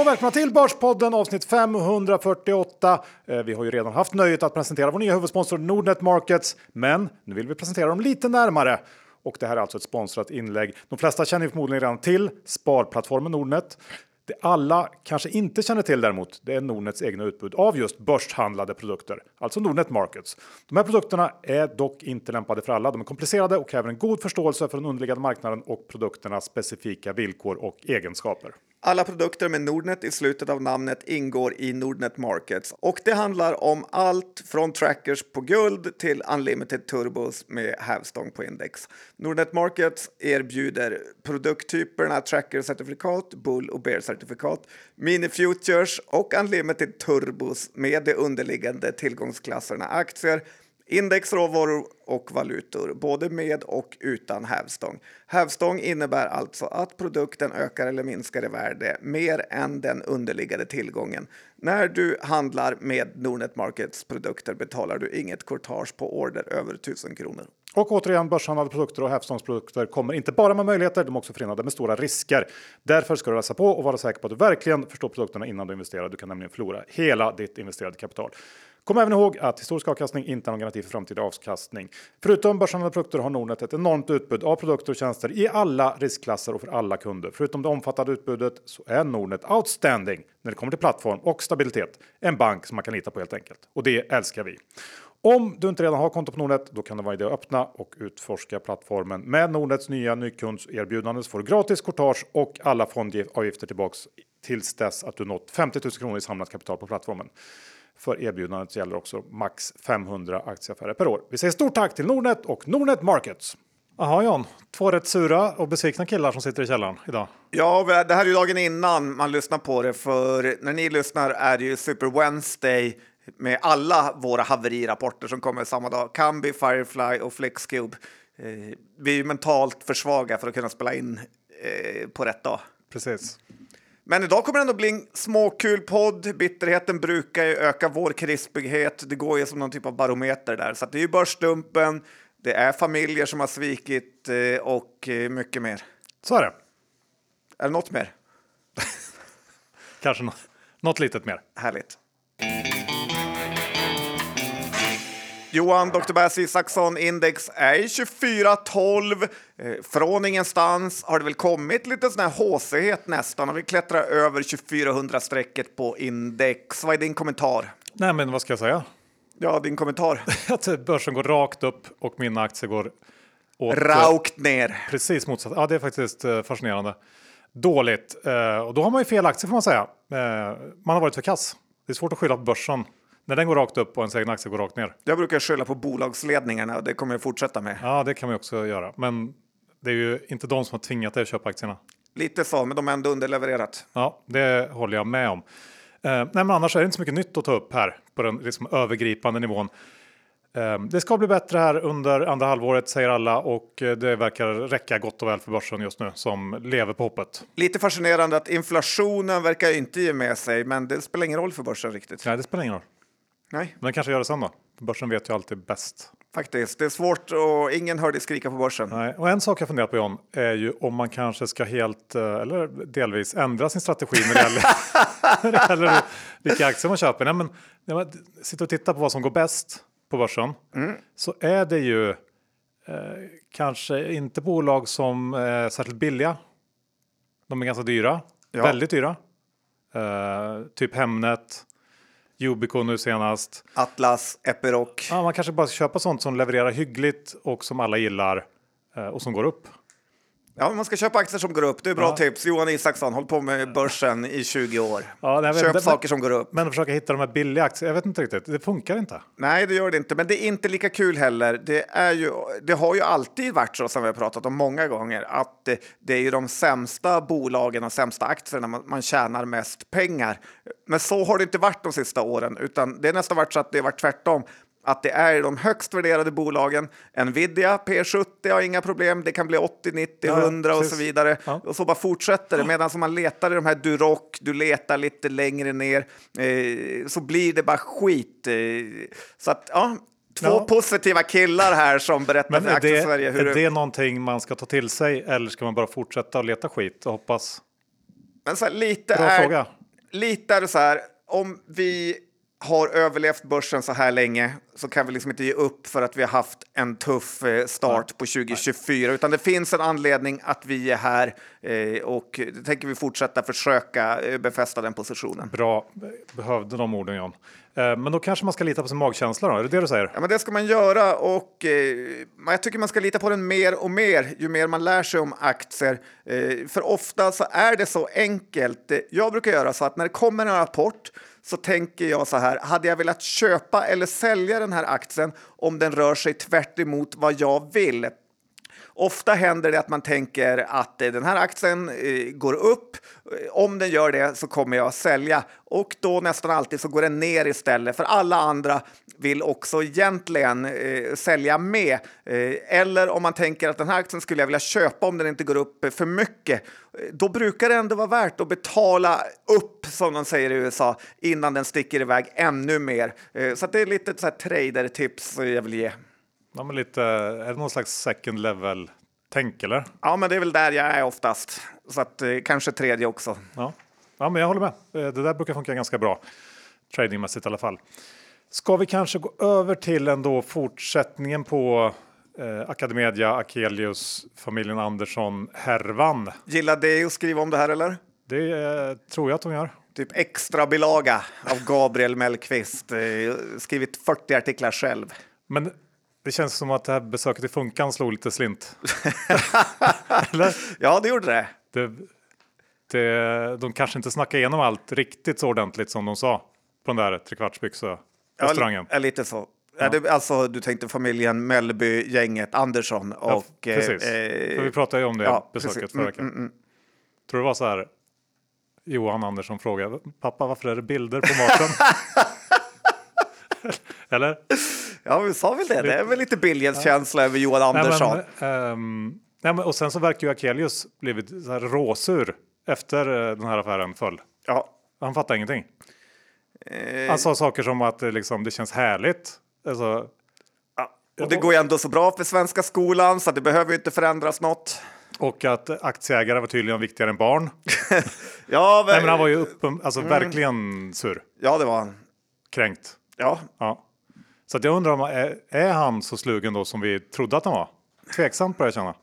och välkomna till Börspodden avsnitt 548. Eh, vi har ju redan haft nöjet att presentera vår nya huvudsponsor Nordnet Markets, men nu vill vi presentera dem lite närmare. Och det här är alltså ett sponsrat inlägg. De flesta känner förmodligen redan till sparplattformen Nordnet. Det alla kanske inte känner till däremot, det är Nordnets egna utbud av just börshandlade produkter, alltså Nordnet Markets. De här produkterna är dock inte lämpade för alla. De är komplicerade och kräver en god förståelse för den underliggande marknaden och produkternas specifika villkor och egenskaper. Alla produkter med Nordnet i slutet av namnet ingår i Nordnet Markets och det handlar om allt från trackers på guld till unlimited turbos med hävstång på index. Nordnet Markets erbjuder produkttyperna tracker-certifikat, bull och bear-certifikat, mini-futures och unlimited turbos med de underliggande tillgångsklasserna aktier, Index, råvaror och valutor, både med och utan hävstång. Hävstång innebär alltså att produkten ökar eller minskar i värde mer än den underliggande tillgången. När du handlar med Nordnet Markets produkter betalar du inget courtage på order över 1000 kronor. Och återigen, börshandlade produkter och hävstångsprodukter kommer inte bara med möjligheter, de är också förenade med stora risker. Därför ska du läsa på och vara säker på att du verkligen förstår produkterna innan du investerar. Du kan nämligen förlora hela ditt investerade kapital. Kom även ihåg att historisk avkastning inte är någon garanti för framtida avkastning. Förutom börshandlade produkter har Nordnet ett enormt utbud av produkter och tjänster i alla riskklasser och för alla kunder. Förutom det omfattande utbudet så är Nordnet outstanding när det kommer till plattform och stabilitet. En bank som man kan lita på helt enkelt. Och det älskar vi. Om du inte redan har konto på Nordnet, då kan det vara idé att öppna och utforska plattformen. Med Nordnets nya nykundserbjudande så får du gratis courtage och alla fondavgifter tillbaks tills dess att du nått 50 000 kronor i samlat kapital på plattformen. För erbjudandet gäller också max 500 aktieaffärer per år. Vi säger stort tack till Nordnet och Nordnet Markets. Jaha John, två rätt sura och besvikna killar som sitter i källaren idag. Ja, det här är ju dagen innan man lyssnar på det, för när ni lyssnar är det ju Super Wednesday med alla våra haverirapporter som kommer samma dag. Kambi, Firefly och Flexcube. Eh, vi är ju mentalt för svaga för att kunna spela in eh, på rätt dag. Precis. Men idag kommer det ändå bli en småkul podd. Bitterheten brukar ju öka vår krispighet. Det går ju som någon typ av barometer där. Så det är ju börsdumpen, det är familjer som har svikit eh, och eh, mycket mer. Så är det. Är det något mer? Kanske något litet mer. Härligt. Johan, Dr. Bass Isaksson, index är 2412. Eh, från ingenstans har det väl kommit lite sån här håsighet nästan och vi klättrar över 2400-strecket på index. Vad är din kommentar? Nej, men vad ska jag säga? Ja, din kommentar? Att börsen går rakt upp och mina aktier går åt... Rakt ner. Precis motsatt. Ja, det är faktiskt eh, fascinerande. Dåligt. Eh, och då har man ju fel aktie får man säga. Man har varit för kass. Det är svårt att skylla på börsen. När den går rakt upp och ens egen aktie går rakt ner. Jag brukar skylla på bolagsledningarna och det kommer jag fortsätta med. Ja, det kan man också göra. Men det är ju inte de som har tvingat dig att köpa aktierna. Lite så, men de har ändå underlevererat. Ja, det håller jag med om. Eh, nej, men annars är det inte så mycket nytt att ta upp här på den liksom, övergripande nivån. Eh, det ska bli bättre här under andra halvåret säger alla och eh, det verkar räcka gott och väl för börsen just nu som lever på hoppet. Lite fascinerande att inflationen verkar inte ge med sig, men det spelar ingen roll för börsen riktigt. Nej, det spelar ingen roll. Nej. Men kanske gör det sen då. Börsen vet ju alltid bäst. Faktiskt. Det är svårt och ingen hör det skrika på börsen. Nej. Och en sak jag funderar på John är ju om man kanske ska helt eh, eller delvis ändra sin strategi när det gäller, när det gäller vilka aktier man köper. Nej, men, när man sitter och tittar på vad som går bäst på börsen mm. så är det ju eh, kanske inte bolag som är särskilt billiga. De är ganska dyra, ja. väldigt dyra. Eh, typ Hemnet, Yubico nu senast. Atlas, Epiroc. Ja, man kanske bara ska köpa sånt som levererar hyggligt och som alla gillar eh, och som går upp. Ja, man ska köpa aktier som går upp. Det är bra ja. tips. Johan Isaksson, håll på med börsen i 20 år. Ja, nej, Köp men, saker som går upp. Men att försöka hitta de här billiga aktierna, jag vet inte riktigt. Det funkar inte. Nej, det gör det inte. Men det är inte lika kul heller. Det, är ju, det har ju alltid varit så, som vi har pratat om många gånger, att det, det är ju de sämsta bolagen och sämsta aktierna man, man tjänar mest pengar. Men så har det inte varit de sista åren, utan det är nästan varit så att det har varit tvärtom att det är de högst värderade bolagen. Nvidia P70 har inga problem, det kan bli 80, 90, ja, 100 precis. och så vidare. Och så bara fortsätter det. Medan man letar i de här Duroc, du letar lite längre ner, eh, så blir det bara skit. Eh, så att, ja, Två ja. positiva killar här som berättar Men för det, Sverige. Hur är det någonting man ska ta till sig eller ska man bara fortsätta att leta skit och hoppas? Men så här, lite Bra är, fråga lite är det så här, om vi har överlevt börsen så här länge så kan vi liksom inte ge upp för att vi har haft en tuff eh, start på 2024, utan det finns en anledning att vi är här eh, och det tänker vi fortsätta försöka eh, befästa den positionen. Bra, behövde de orden John. Men då kanske man ska lita på sin magkänsla då? Är det det du säger? Ja, men det ska man göra och jag tycker man ska lita på den mer och mer ju mer man lär sig om aktier. För ofta så är det så enkelt. Jag brukar göra så att när det kommer en rapport så tänker jag så här, hade jag velat köpa eller sälja den här aktien om den rör sig tvärt vad jag vill? Ofta händer det att man tänker att eh, den här aktien eh, går upp. Eh, om den gör det så kommer jag att sälja och då nästan alltid så går den ner istället för alla andra vill också egentligen eh, sälja med. Eh, eller om man tänker att den här aktien skulle jag vilja köpa om den inte går upp för mycket. Då brukar det ändå vara värt att betala upp, som de säger i USA, innan den sticker iväg ännu mer. Eh, så det är lite ett trader-tips jag vill ge. Ja, men lite, är det någon slags second level tänk eller? Ja, men det är väl där jag är oftast. Så att, eh, kanske tredje också. Ja. ja, men jag håller med. Eh, det där brukar funka ganska bra. Tradingmässigt i alla fall. Ska vi kanske gå över till ändå fortsättningen på eh, Academedia, Akelius, familjen Andersson, härvan. Gillar det att skriva om det här eller? Det eh, tror jag att de gör. Typ extra bilaga av Gabriel Mellqvist. Eh, skrivit 40 artiklar själv. Men det känns som att det här besöket i Funkan slog lite slint. Eller? Ja, det gjorde det. det, det de kanske inte snackade igenom allt riktigt så ordentligt som de sa på den där trekvartsbyxa-restaurangen. Ja, lite så. Ja. Alltså, du tänkte familjen Mellby, gänget Andersson och... Ja, precis. Eh, För vi pratade ju om det ja, besöket precis. förra veckan. Mm, mm, mm. Tror det var så här. Johan Andersson frågade pappa varför är det bilder på maten? Eller? Ja, vi sa väl det. Det är väl lite Biljens-känsla över Johan Andersson. Nej, men, um, nej, men, och sen så verkar ju Akelius blivit så här råsur efter eh, den här affären föll. Ja. Han fattar ingenting. Eh. Han sa saker som att liksom, det känns härligt. Alltså. Och det går ju ändå så bra för svenska skolan så det behöver ju inte förändras något. Och att aktieägare var tydligen viktigare än barn. ja, men... Nej, men han var ju upp, alltså, mm. verkligen sur. Ja, det var han. Kränkt. Ja. ja. Så att jag undrar om är, är han så slugen då som vi trodde att han var? Tveksamt börjar jag känna.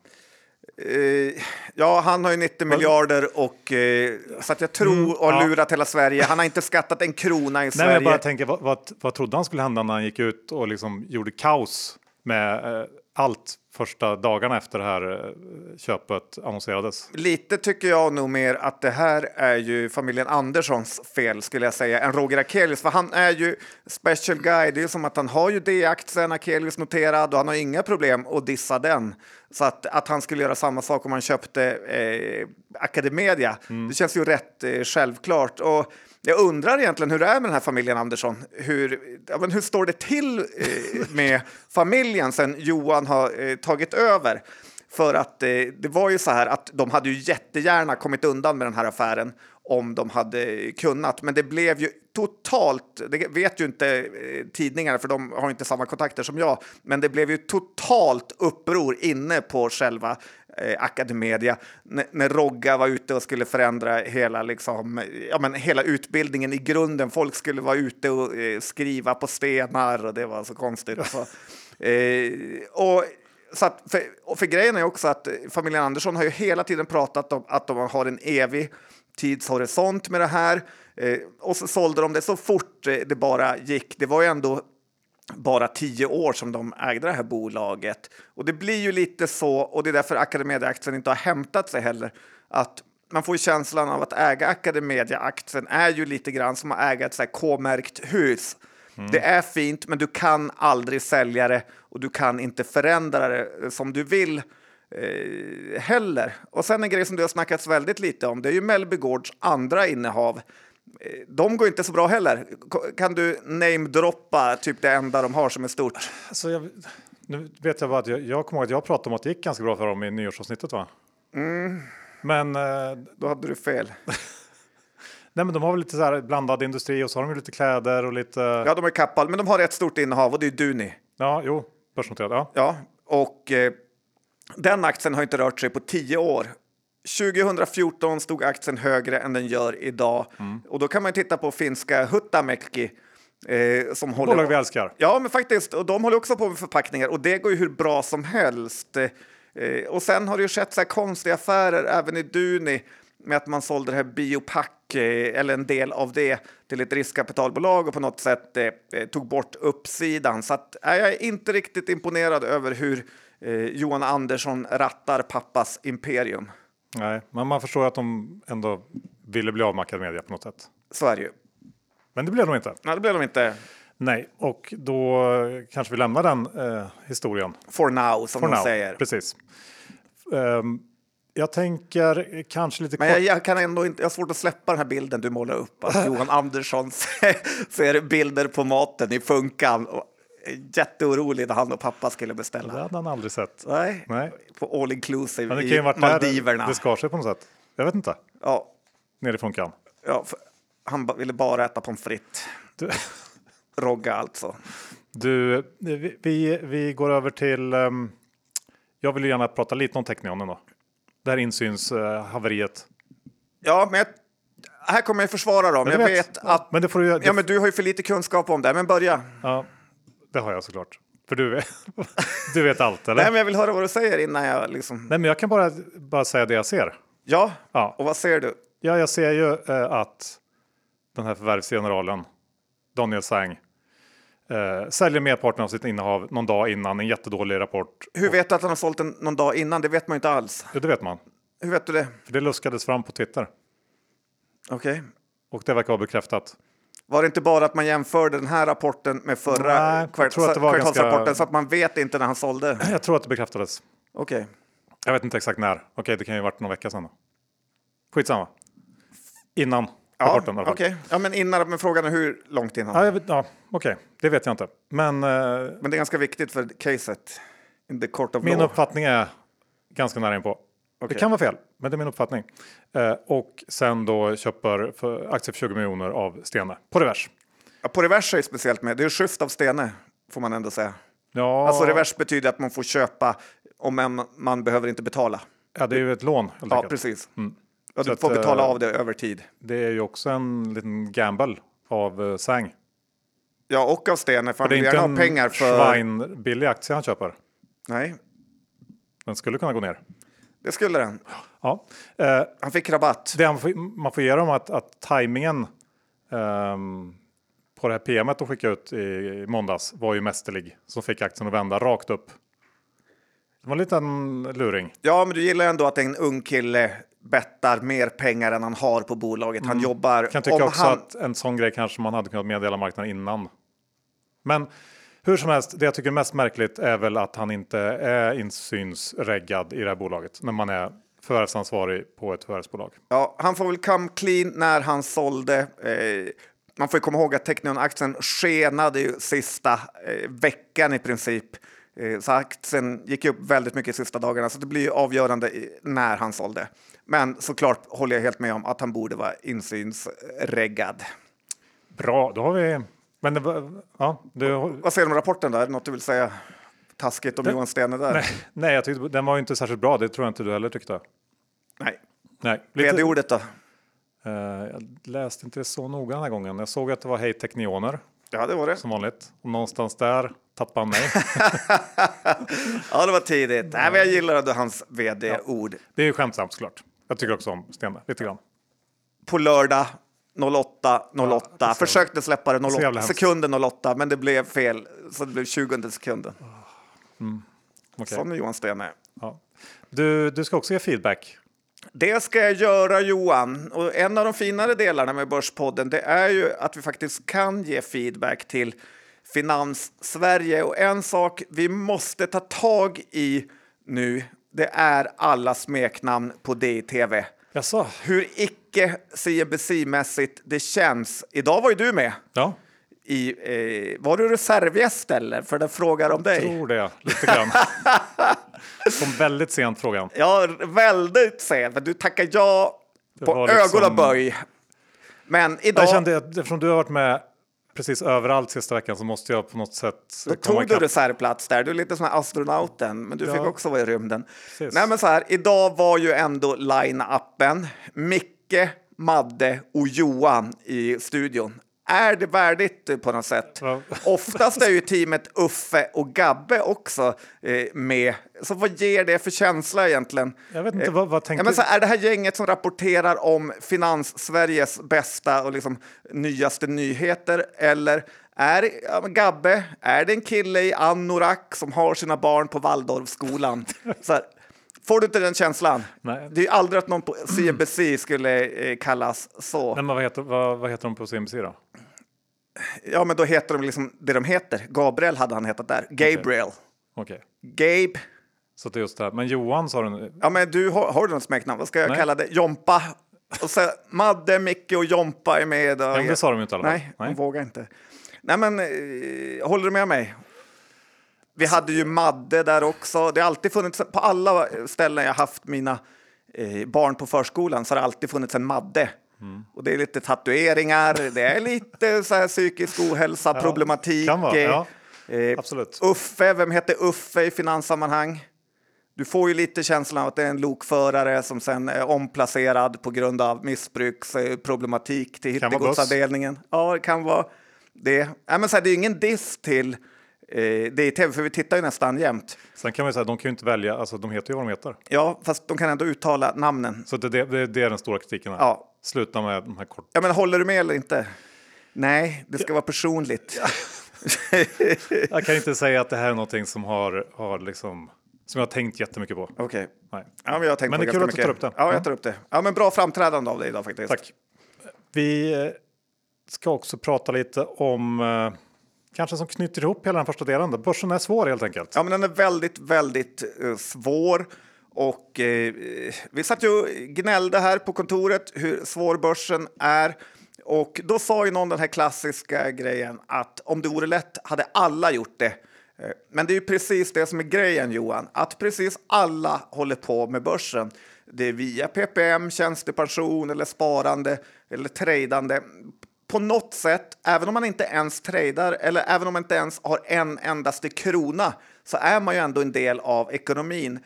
Uh, ja, han har ju 90 miljarder och uh, så att jag tror mm, och har lurat hela Sverige. Han har inte skattat en krona i Nej, Sverige. Jag bara tänker, vad, vad, vad trodde han skulle hända när han gick ut och liksom gjorde kaos med uh, allt första dagarna efter det här eh, köpet annonserades. Lite tycker jag nog mer att det här är ju familjen Anderssons fel skulle jag säga än Roger Akelius, för han är ju special guy. Det är ju som att han har ju D-aktien Akelius noterad och han har inga problem att dissa den. Så att, att han skulle göra samma sak om han köpte eh, Academedia, mm. det känns ju rätt eh, självklart. Och jag undrar egentligen hur det är med den här familjen Andersson. Hur, ja, men hur står det till eh, med familjen sen Johan har eh, tagit över? För att eh, det var ju så här att de hade ju jättegärna kommit undan med den här affären om de hade kunnat. Men det blev ju totalt, det vet ju inte eh, tidningarna för de har inte samma kontakter som jag, men det blev ju totalt uppror inne på själva eh, Academedia när Rogga var ute och skulle förändra hela, liksom, ja, men hela utbildningen i grunden. Folk skulle vara ute och eh, skriva på stenar och det var så konstigt. Så, eh, och så att, för, och för grejen är också att eh, familjen Andersson har ju hela tiden pratat om att de har en evig tidshorisont med det här. Eh, och så sålde de det så fort eh, det bara gick. Det var ju ändå bara tio år som de ägde det här bolaget. Och det blir ju lite så, och det är därför Academedia-aktien inte har hämtat sig heller, att man får känslan av att äga Academedia-aktien är ju lite grann som att äga ett K-märkt hus. Mm. Det är fint, men du kan aldrig sälja det och du kan inte förändra det som du vill eh, heller. Och sen en grej som det har snackats väldigt lite om, det är ju Mellby Gårds andra innehav. Eh, de går inte så bra heller. Kan du namedroppa typ det enda de har som är stort? Alltså jag, nu vet jag bara att jag, jag kommer ihåg att jag pratade om att det gick ganska bra för dem i nyårsavsnittet va? Mm. Men... Eh, Då hade du fel. Nej men de har väl lite så här blandad industri och så har de lite kläder och lite... Ja de är kappal men de har ett stort innehav och det är Duni. Ja jo, börsnoterat. Ja. ja och eh, den aktien har inte rört sig på tio år. 2014 stod aktien högre än den gör idag. Mm. Och då kan man titta på finska Huttamäki. Eh, som håller... Bolag vi älskar. Ja, men faktiskt. Och de håller också på med förpackningar och det går ju hur bra som helst. Eh, och sen har det ju skett så här konstiga affärer även i Duni med att man sålde det här Biopack, eh, eller en del av det, till ett riskkapitalbolag och på något sätt eh, eh tog bort uppsidan. Så att, eh, jag är inte riktigt imponerad över hur eh, Johan Andersson rattar pappas imperium. Nej, men man förstår att de ändå ville bli av med Academedia på något sätt. Så är det ju. Men det blev de inte. Nej, det blev de inte. Nej, och då kanske vi lämnar den eh, historien. For now, som For de now. säger. Precis. Ehm, jag tänker kanske lite Men jag, jag kan ändå inte, jag har svårt att släppa den här bilden du målar upp. Att Johan Andersson ser bilder på maten i Funkan. Och jätteorolig när han och pappa skulle Det beställa. hade han aldrig sett. Nej, Nej. på all inclusive Men det kan i ju varit där Maldiverna. det skar sig på något sätt. Jag vet inte. Ja, Nerifrån kan. ja, för, han ville bara äta pommes frites. Du, Rogga alltså. du vi, vi, vi går över till. ehm, jag vill gärna prata lite om Teqnion då. Det här insynshaveriet. Ja, men jag, här kommer jag försvara dem. Jag du vet att... Men det får du ju. Ja, men du har ju för lite kunskap om det. Men börja. ja, det har jag såklart. För du vet, du vet allt eller? Nej, men jag vill höra vad du säger innan jag liksom... Nej, men jag kan bara, bara säga det jag ser. Ja, Ja. och vad ser du? Ja, jag ser ju eh, att den här förvärvsgeneralen Daniel Sang eh, säljer merparten av sitt innehav någon dag innan en jättedålig rapport. Hur vet du att han har sålt den någon dag innan? Det vet man ju inte alls. Ja, det vet man. Hur vet du det? För det luskades fram på Twitter Okej. och det verkar vara bekräftat. Var det inte bara att man jämförde den här rapporten med förra Nej, kvartalsrapporten ganska- så att man vet inte när han sålde? Jag tror att det bekräftades. Okej. Jag vet inte exakt när. Okej, det kan ju ha varit någon vecka sedan. Då. Skitsamma. Innan Ja, okej. Ja, men innan, men frågan är hur långt innan? Ja, jag vet, ja, okej, det vet jag inte. Men eh, Men det är ganska viktigt för caset. In the court of Min law. uppfattning är ganska nära inpå. Det Okej. kan vara fel, men det är min uppfattning. Eh, och sen då köper för aktier för 20 miljoner av Stene på revers. Ja, på revers är det speciellt med. Det är schysst av Stene, får man ändå säga. Ja, Alltså revers betyder att man får köpa om man behöver inte betala. ja, det är ju ett lån Ja, enkelt. precis. Ja, du att, får betala eh, av det över tid. Det är ju också en liten gamble av uh, Sang. Ja, och av Stene, för Det är inte en pengar för... svinbillig aktie han köper. Nej, Den skulle kunna gå ner. det skulle den. Ja. Eh, Han fick rabatt. det man får, man får ge dem att, att tajmingen ehm, på det här PMet de skickade ut i, i måndags var ju mästerlig. Som fick aktien att vända rakt upp. Det var en liten luring. Ja, men du gillar ändå att en ung kille bettar mer pengar än han har på bolaget. Han jobbar... Jag kan tycka om också han... att en sån grej kanske man hade kunnat meddela marknaden innan. Men hur som helst, det jag tycker är mest märkligt är väl att han inte är insynsreggad i det här bolaget när man är förvärvsansvarig på ett förvärvsbolag. Ja, han får väl come clean när han sålde. Eh, man får ju komma ihåg att Teqnion-aktien skenade ju sista eh, veckan i princip. Eh, så aktien gick upp väldigt mycket sista dagarna, så det blir ju avgörande när han sålde. Men såklart håller jag helt med om att han borde vara insynsreggad. Bra, då har vi... Men det, ja, det, Vad säger du om rapporten där? Något du vill säga taskigt om Johan Stene där? nej, nej, jag tyckte den var ju inte särskilt bra. Det tror jag inte du heller tyckte. Nej. Nej, lite, Vd-ordet då? eh, jag läste inte det så noga den här gången. Jag såg att det var Hej Teknioner Ja, det var det. som vanligt. Och någonstans där tappade han mig. Ja, det var tidigt. Nej, men jag gillar ändå hans vd-ord. det är ju skämtsamt såklart. Jag tycker också om Stene, lite grann. På lördag 08, 08. Ja, Försökte släppa det Så 08, jävla hemskt. sekunden 08, men det blev fel. Så det blev 20 sekunden. Okej. Sån är Johan Stene. Ja. Du, du ska också ge feedback. Det ska jag göra Johan. Och en av de finare delarna med Börspodden det är ju att vi faktiskt kan ge feedback till Finans-Sverige. Och en sak vi måste ta tag i nu, det är alla smeknamn på DTV. Jaså? Hur icke CNBC-mässigt det känns. Idag var ju du med. Ja, I, eh, var du reservgäst eller? För den frågar om dig. tror det lite grann. Kom väldigt sent frågan. Ja, väldigt sent. Men du tackar ja Det på liksom- ögon och böj. Men idag... Jag kände att eftersom du har varit med precis överallt sista veckan så måste jag på något sätt Då tog du reservplats där. Du är lite som astronauten, men du Ja. fick också vara i rymden. Precis. Nej, men så här, idag var ju ändå line-upen Micke, Madde och Johan i studion. Är det värdigt eh, på något sätt? Ja. Oftast är ju teamet Uffe och Gabbe också eh, med. Så vad ger det för känsla egentligen? Jag vet inte, vad, vad Ja, tänker men så är det här gänget som rapporterar om finans-Sveriges bästa och liksom nyaste nyheter? Eller är ja, Gabbe, är det en kille i anorak som har sina barn på Waldorfskolan? Så här, får du inte den känslan? Nej. Det är aldrig att någon på CNBC skulle eh, kallas så. Nej, men vad, heter, vad, vad heter de på CNBC då? Ja, men då heter de liksom det de heter. Gabriel hade han hetat där. Gabriel. Okej, Gabe. så det är just det här. Men Johan sa du Ja, men du har, har du något smeknamn? Vad ska jag Nej. kalla det? Jompa. Och så Madde, Micke och Jompa är med. Och, Ja, men det sa de ju inte i alla fall. Nej, Nej. de vågar inte. Nej, men eh, håller du med mig? Vi hade ju Madde där också. Det har alltid funnits, på alla ställen jag haft mina eh, barn på förskolan så har det alltid funnits en Madde. Mm. Och det är lite tatueringar, det är lite så här psykisk ohälsa, problematik. kan vara, eh, ja. eh, Absolut. Uffe, vem heter Uffe i finanssammanhang? Du får ju lite känslan av att det är en lokförare som sen är omplacerad på grund av missbruksproblematik till Kan vara hittegodsavdelningen. Ja, det kan vara det. Ja, men så här, det är ingen diss till eh, det i tv, för vi tittar ju nästan jämt. Sen kan man ju säga, de kan ju inte välja, alltså de heter ju vad de heter. Ja, fast de kan ändå uttala namnen. Så det, det, det, är den stora kritiken här. Ja. Sluta med de här kort... Ja, men håller du med eller inte? Nej, det ska vara personligt. Jag kan inte säga att det här är någonting som har, har liksom, som jag har tänkt jättemycket på. Okej. Nej. Ja, men jag har tänkt Men på det är kul att du tar upp det. Ja, Ja. jag tar upp det. Ja, men bra framträdande av dig idag faktiskt. Tack. Vi eh, ska också prata lite om, eh, kanske som knyter ihop hela den första delen. Då. Börsen är svår helt enkelt. Ja, men den är väldigt, väldigt eh, svår. Och eh, vi satt ju och gnällde här på kontoret hur svår börsen är. Och då sa ju någon den här klassiska grejen att om det vore lätt hade alla gjort det. Eh, men det är ju precis det som är grejen Johan, att precis alla håller på med börsen. Det är via PPM, tjänstepension eller sparande eller tradande på något sätt, även om man inte ens tradar eller även om man inte ens har en endaste krona, så är man ju ändå en del av ekonomin.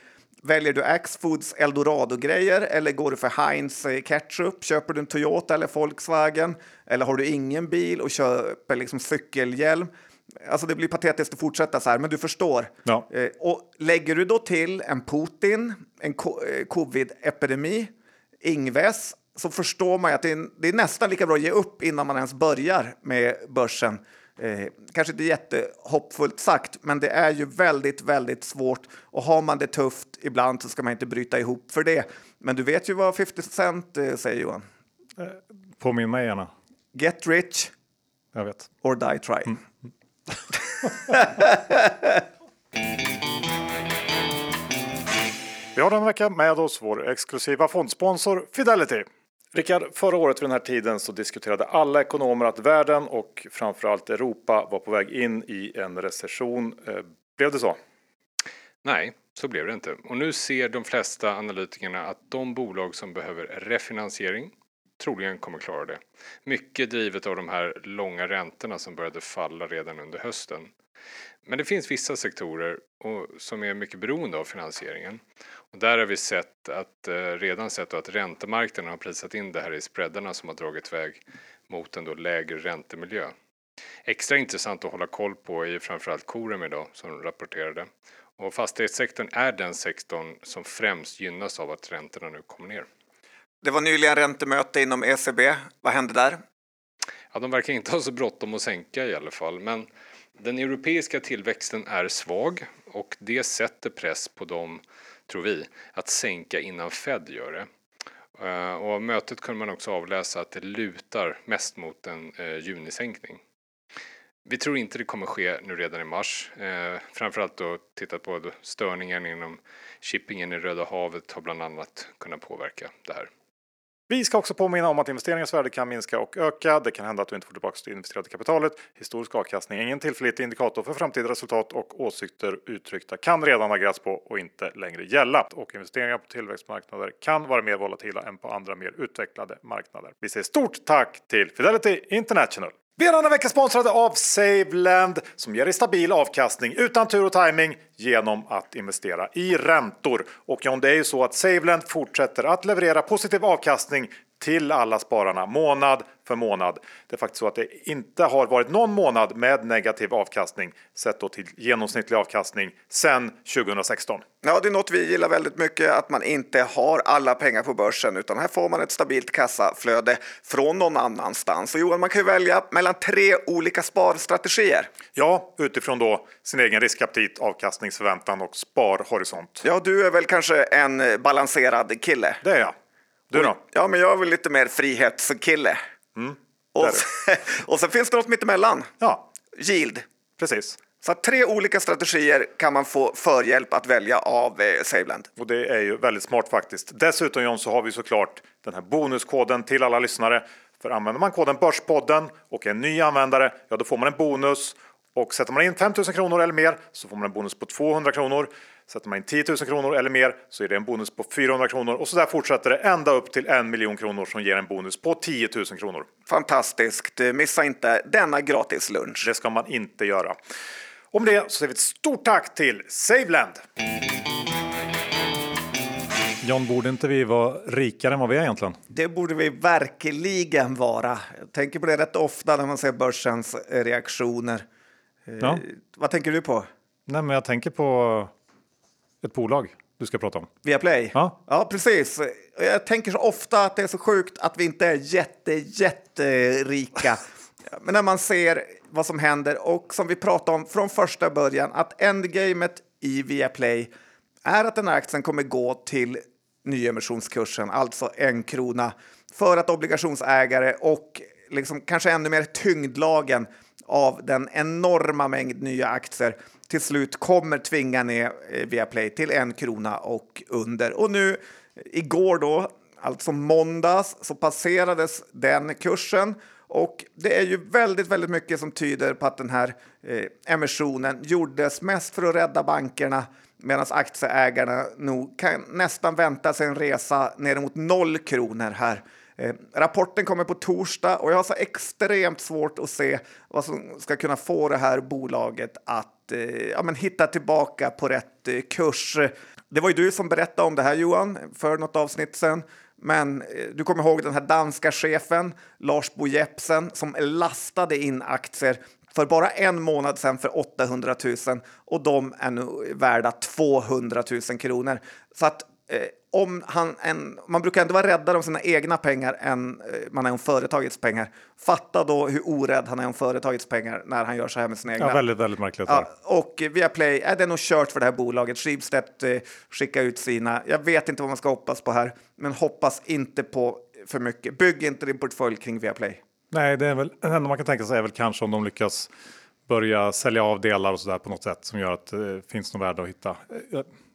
Väljer du Axfoods Eldorado-grejer eller går du för Heinz eh, ketchup? Köper du en Toyota eller Volkswagen? Eller har du ingen bil och köper liksom cykelhjälm? Alltså det blir patetiskt att fortsätta så här, men du förstår. Ja. Eh, och lägger du då till en Putin, en co- eh, covid-epidemi, Ingves, så förstår man ju att det är, det är nästan lika bra att ge upp innan man ens börjar med börsen. Eh, kanske inte jättehoppfullt sagt, men det är ju väldigt, väldigt svårt. Och har man det tufft ibland så ska man inte bryta ihop för det. Men du vet ju vad 50 Cent eh, säger Johan. Påminn mig gärna. Get rich Jag vet. or die trying. Vi har den vecka med oss vår exklusiva fondsponsor Fidelity. Rickard, förra året vid den här tiden så diskuterade alla ekonomer att världen och framförallt Europa var på väg in i en recession. Eh, blev det så? Nej, så blev det inte. Och nu ser de flesta analytikerna att de bolag som behöver refinansiering troligen kommer klara det. Mycket drivet av de här långa räntorna som började falla redan under hösten. Men det finns vissa sektorer och, som är mycket beroende av finansieringen. Och där har vi sett att, eh, redan sett att räntemarknaden har prisat in det här i spreadarna som har dragit iväg mot en då lägre räntemiljö. Extra intressant att hålla koll på är framförallt Corem idag som rapporterade. Och fastighetssektorn är den sektorn som främst gynnas av att räntorna nu kommer ner. Det var nyligen räntemöte inom ECB. Vad hände där? Ja, de verkar inte ha så bråttom att sänka i alla fall, men den europeiska tillväxten är svag och det sätter press på dem, tror vi, att sänka innan Fed gör det. Eh, och av mötet kunde man också avläsa att det lutar mest mot en eh, junisänkning. Vi tror inte det kommer ske nu redan i mars. Eh, framförallt då tittat på störningen inom shippingen i Röda havet har bland annat kunnat påverka det här. Vi ska också påminna om att investeringens värde kan minska och öka. Det kan hända att du inte får tillbaka det investerade kapitalet. Historisk avkastning är ingen tillförlitlig indikator för framtida resultat och åsikter uttryckta kan redan ha på och inte längre gälla. Och investeringar på tillväxtmarknader kan vara mer volatila än på andra mer utvecklade marknader. Vi säger stort tack till Fidelity International! Vi är denna vecka sponsrade av Saveland som ger dig stabil avkastning utan tur och timing genom att investera i räntor. Och John, det är ju så att Saveland fortsätter att leverera positiv avkastning till alla spararna månad för månad. Det är faktiskt så att det inte har varit någon månad med negativ avkastning sett då till genomsnittlig avkastning sedan 2016. Ja, det är något vi gillar väldigt mycket, att man inte har alla pengar på börsen utan här får man ett stabilt kassaflöde från någon annanstans. Och Johan, man kan ju välja mellan tre olika sparstrategier. Ja, utifrån då sin egen riskaptit, avkastningsförväntan och sparhorisont. Ja, du är väl kanske en balanserad kille? Det är jag. Du då? Ja, men jag är väl lite mer frihetskille. Mm, och, sen, och sen finns det något mittemellan. Ja, Yield. precis. Så tre olika strategier kan man få förhjälp att välja av eh, Saveland. Och det är ju väldigt smart faktiskt. Dessutom John så har vi såklart den här bonuskoden till alla lyssnare. För använder man koden Börspodden och är ny användare, ja då får man en bonus. Och sätter man in 5 000 kronor eller mer så får man en bonus på 200 kronor. Sätter man in 10 000 kronor eller mer så är det en bonus på 400 kronor. Och så där fortsätter det ända upp till en miljon kronor som ger en bonus på 10 000 kronor. Fantastiskt. Missa inte denna gratis lunch. Det ska man inte göra. Om det så säger vi ett stort tack till Saveland! John, borde inte vi vara rikare än vad vi är egentligen? Det borde vi verkligen vara. Jag tänker på det rätt ofta när man ser börsens eh, reaktioner. Eh, Ja. Vad tänker du på? Nej, men jag tänker på ett bolag du ska prata om. Viaplay? Ja. ja, precis. Jag tänker så ofta att det är så sjukt att vi inte är jätte, jätterika. Men när man ser vad som händer och som vi pratade om från första början att endgamet i Viaplay är att den här aktien kommer gå till nyemissionskursen, alltså en krona, för att obligationsägare och liksom kanske ännu mer tyngdlagen av den enorma mängd nya aktier till slut kommer tvinga ner eh, Viaplay till en krona och under. Och nu igår då, alltså måndags, så passerades den kursen och det är ju väldigt, väldigt mycket som tyder på att den här eh, emissionen gjordes mest för att rädda bankerna medan aktieägarna nog kan nästan vänta sig en resa ner mot noll kronor här. Eh, rapporten kommer på torsdag och jag har så extremt svårt att se vad som ska kunna få det här bolaget att eh, ja, men hitta tillbaka på rätt eh, kurs. Det var ju du som berättade om det här Johan för något avsnitt sedan. Men eh, du kommer ihåg den här danska chefen Lars Bo Jepsen som lastade in aktier för bara en månad sedan för 800 000 och de är nu värda 200 000 kronor. Så att eh, om han en, man brukar ändå vara räddare om sina egna pengar än eh, man är om företagets pengar. Fatta då hur orädd han är om företagets pengar när han gör så här med sina egna. Ja, väldigt, väldigt märkligt. Ja, och Viaplay, är det nog kört för det här bolaget. Schibsted eh, skickar ut sina. Jag vet inte vad man ska hoppas på här, men hoppas inte på för mycket. Bygg inte din portfölj kring Viaplay. Nej, det är väl det enda man kan tänka sig är väl kanske om de lyckas börja sälja av delar och så där på något sätt som gör att det finns något värde att hitta.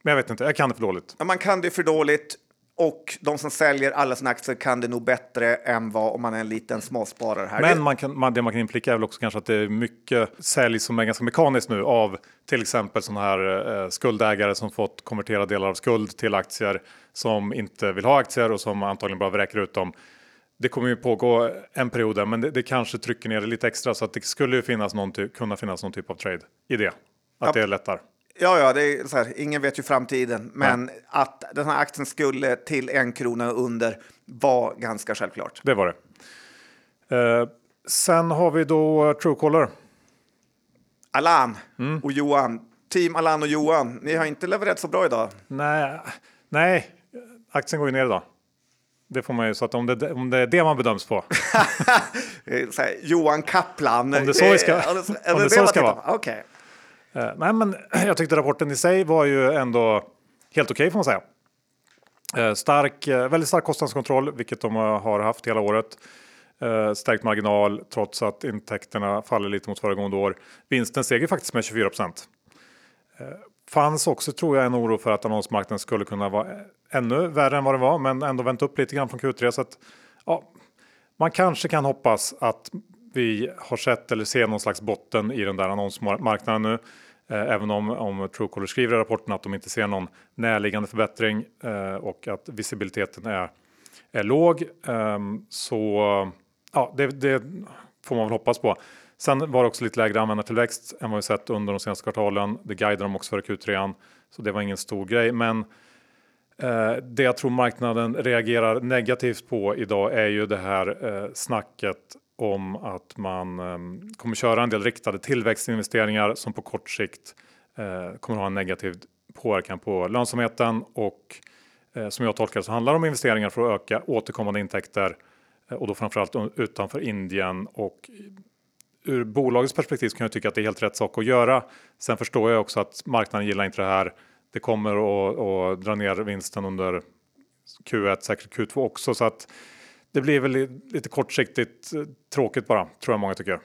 Men jag vet inte, jag kan det för dåligt. Ja, Man kan det för dåligt och de som säljer alla sina aktier kan det nog bättre än vad om man är en liten småsparare här. Men man kan, man, det man kan implicera är väl också kanske att det är mycket sälj som är ganska mekaniskt nu av till exempel sådana här eh, skuldägare som fått konvertera delar av skuld till aktier som inte vill ha aktier och som antagligen bara vräker ut dem. Det kommer ju pågå en period där, men det, det kanske trycker ner det lite extra så att det skulle ju finnas någon kunna finnas någon typ av trade i det. Att Ja. det är lättare. Ja, ja, det är så här, ingen vet ju framtiden, men att den här aktien skulle till en krona under var ganska självklart. Det var det. Eh, sen har vi då eh, Truecaller. Alan Mm. och Johan, team Alan och Johan, ni har inte levererat så bra idag. Nej, nej, aktien går ju ner idag. Det får man ju så att om det, om det är det man bedöms på. Här, Johan Kaplan. Om det så ska- om det så ska vara. Okej. Eh, Eh, nej, men jag tyckte rapporten i sig var ju ändå helt okej får man säga. Eh, stark, eh, väldigt stark kostnadskontroll, vilket de har haft hela året. Stärkt marginal trots att intäkterna faller lite mot föregående år. Vinsten steg ju faktiskt med 24 procent. Fanns också tror jag en oro för att annonsmarknaden skulle kunna vara ännu värre än vad det var, men ändå vänt upp lite grann från Q3. Så att, ja, man kanske kan hoppas att vi har sett eller ser någon slags botten i den där annonsmarknaden nu. Eh, även om, om Truecaller skriver i rapporten att de inte ser någon närliggande förbättring eh, och att visibiliteten är, är låg. Ehm, så ja, det, det får man väl hoppas på. Sen var det också lite lägre användartillväxt än vad vi sett under de senaste kvartalen. Det guidar de också för Q3, så det var ingen stor grej. Men eh, det jag tror marknaden reagerar negativt på idag är ju det här eh, snacket om att man eh, kommer köra en del riktade tillväxtinvesteringar som på kort sikt eh, kommer ha en negativ påverkan på lönsamheten och eh, som jag tolkar det så handlar det om investeringar för att öka återkommande intäkter eh, och då framförallt utanför Indien och ur bolagets perspektiv kan jag tycka att det är helt rätt sak att göra. Sen förstår jag också att marknaden gillar inte det här. Det kommer att, att dra ner vinsten under Q1, säkert Q2 också, så att det blir väl lite kortsiktigt eh, tråkigt bara, tror jag många tycker.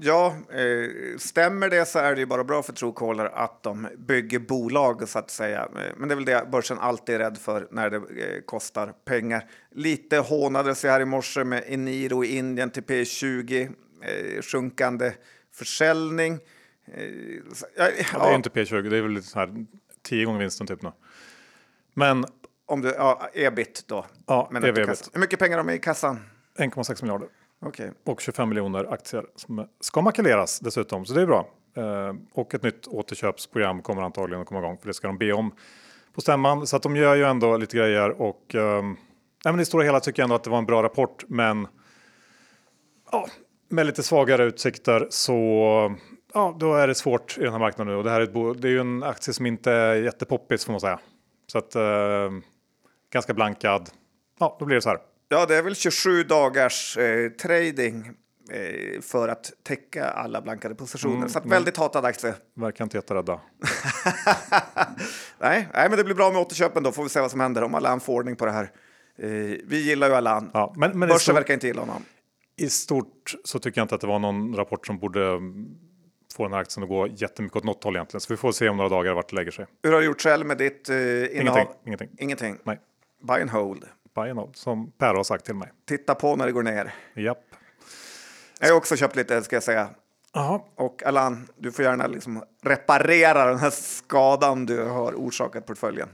Ja, eh, stämmer det så är det ju bara bra för Truecaller att de bygger bolag så att säga. Eh, men det är väl det börsen alltid är rädd för när det eh, kostar pengar. Lite hånades jag här i morse med Eniro i Indien till P20, eh, sjunkande försäljning. Eh, ja, ja, det är inte P20, det är väl lite så här 10 gånger vinsten typ nu. Men om du, ja, ebit då. Ja, men ebit. Hur mycket pengar har de i kassan? 1,6 miljarder. Okay. Och 25 miljoner aktier som ska makuleras dessutom, så det är bra. Eh, och ett nytt återköpsprogram kommer antagligen att komma igång, för det ska de be om på stämman. Så att de gör ju ändå lite grejer och eh, men i stora hela tycker jag ändå att det var en bra rapport, men ja, med lite svagare utsikter så ja, då är det svårt i den här marknaden nu och det här är, ett det är ju en aktie som inte är jättepoppis får man säga. Så att eh, ganska blankad. Ja, då blir det så här. Ja, det är väl 27 dagars eh, trading eh, för att täcka alla blankade positioner. Mm, så att väldigt hatad aktie. Verkar inte jätterädda. nej, nej, men det blir bra med återköpen då. Får vi se vad som händer om Alan får ordning på det här. Eh, vi gillar ju Alan. Ja, men, men Börsen verkar inte gilla honom. I stort så tycker jag inte att det var någon rapport som borde få den här aktien att gå jättemycket åt något håll egentligen. Så vi får se om några dagar vart det lägger sig. Hur har du gjort själv med ditt eh, innehav? Ingenting. Ingenting. Ingenting. Nej. Buy and hold. Buy and hold, som Per har sagt till mig. Titta på när det går ner. Japp. Jag har också köpt lite, ska jag säga. Aha. Och Alan, du får gärna liksom reparera den här skadan du har orsakat portföljen.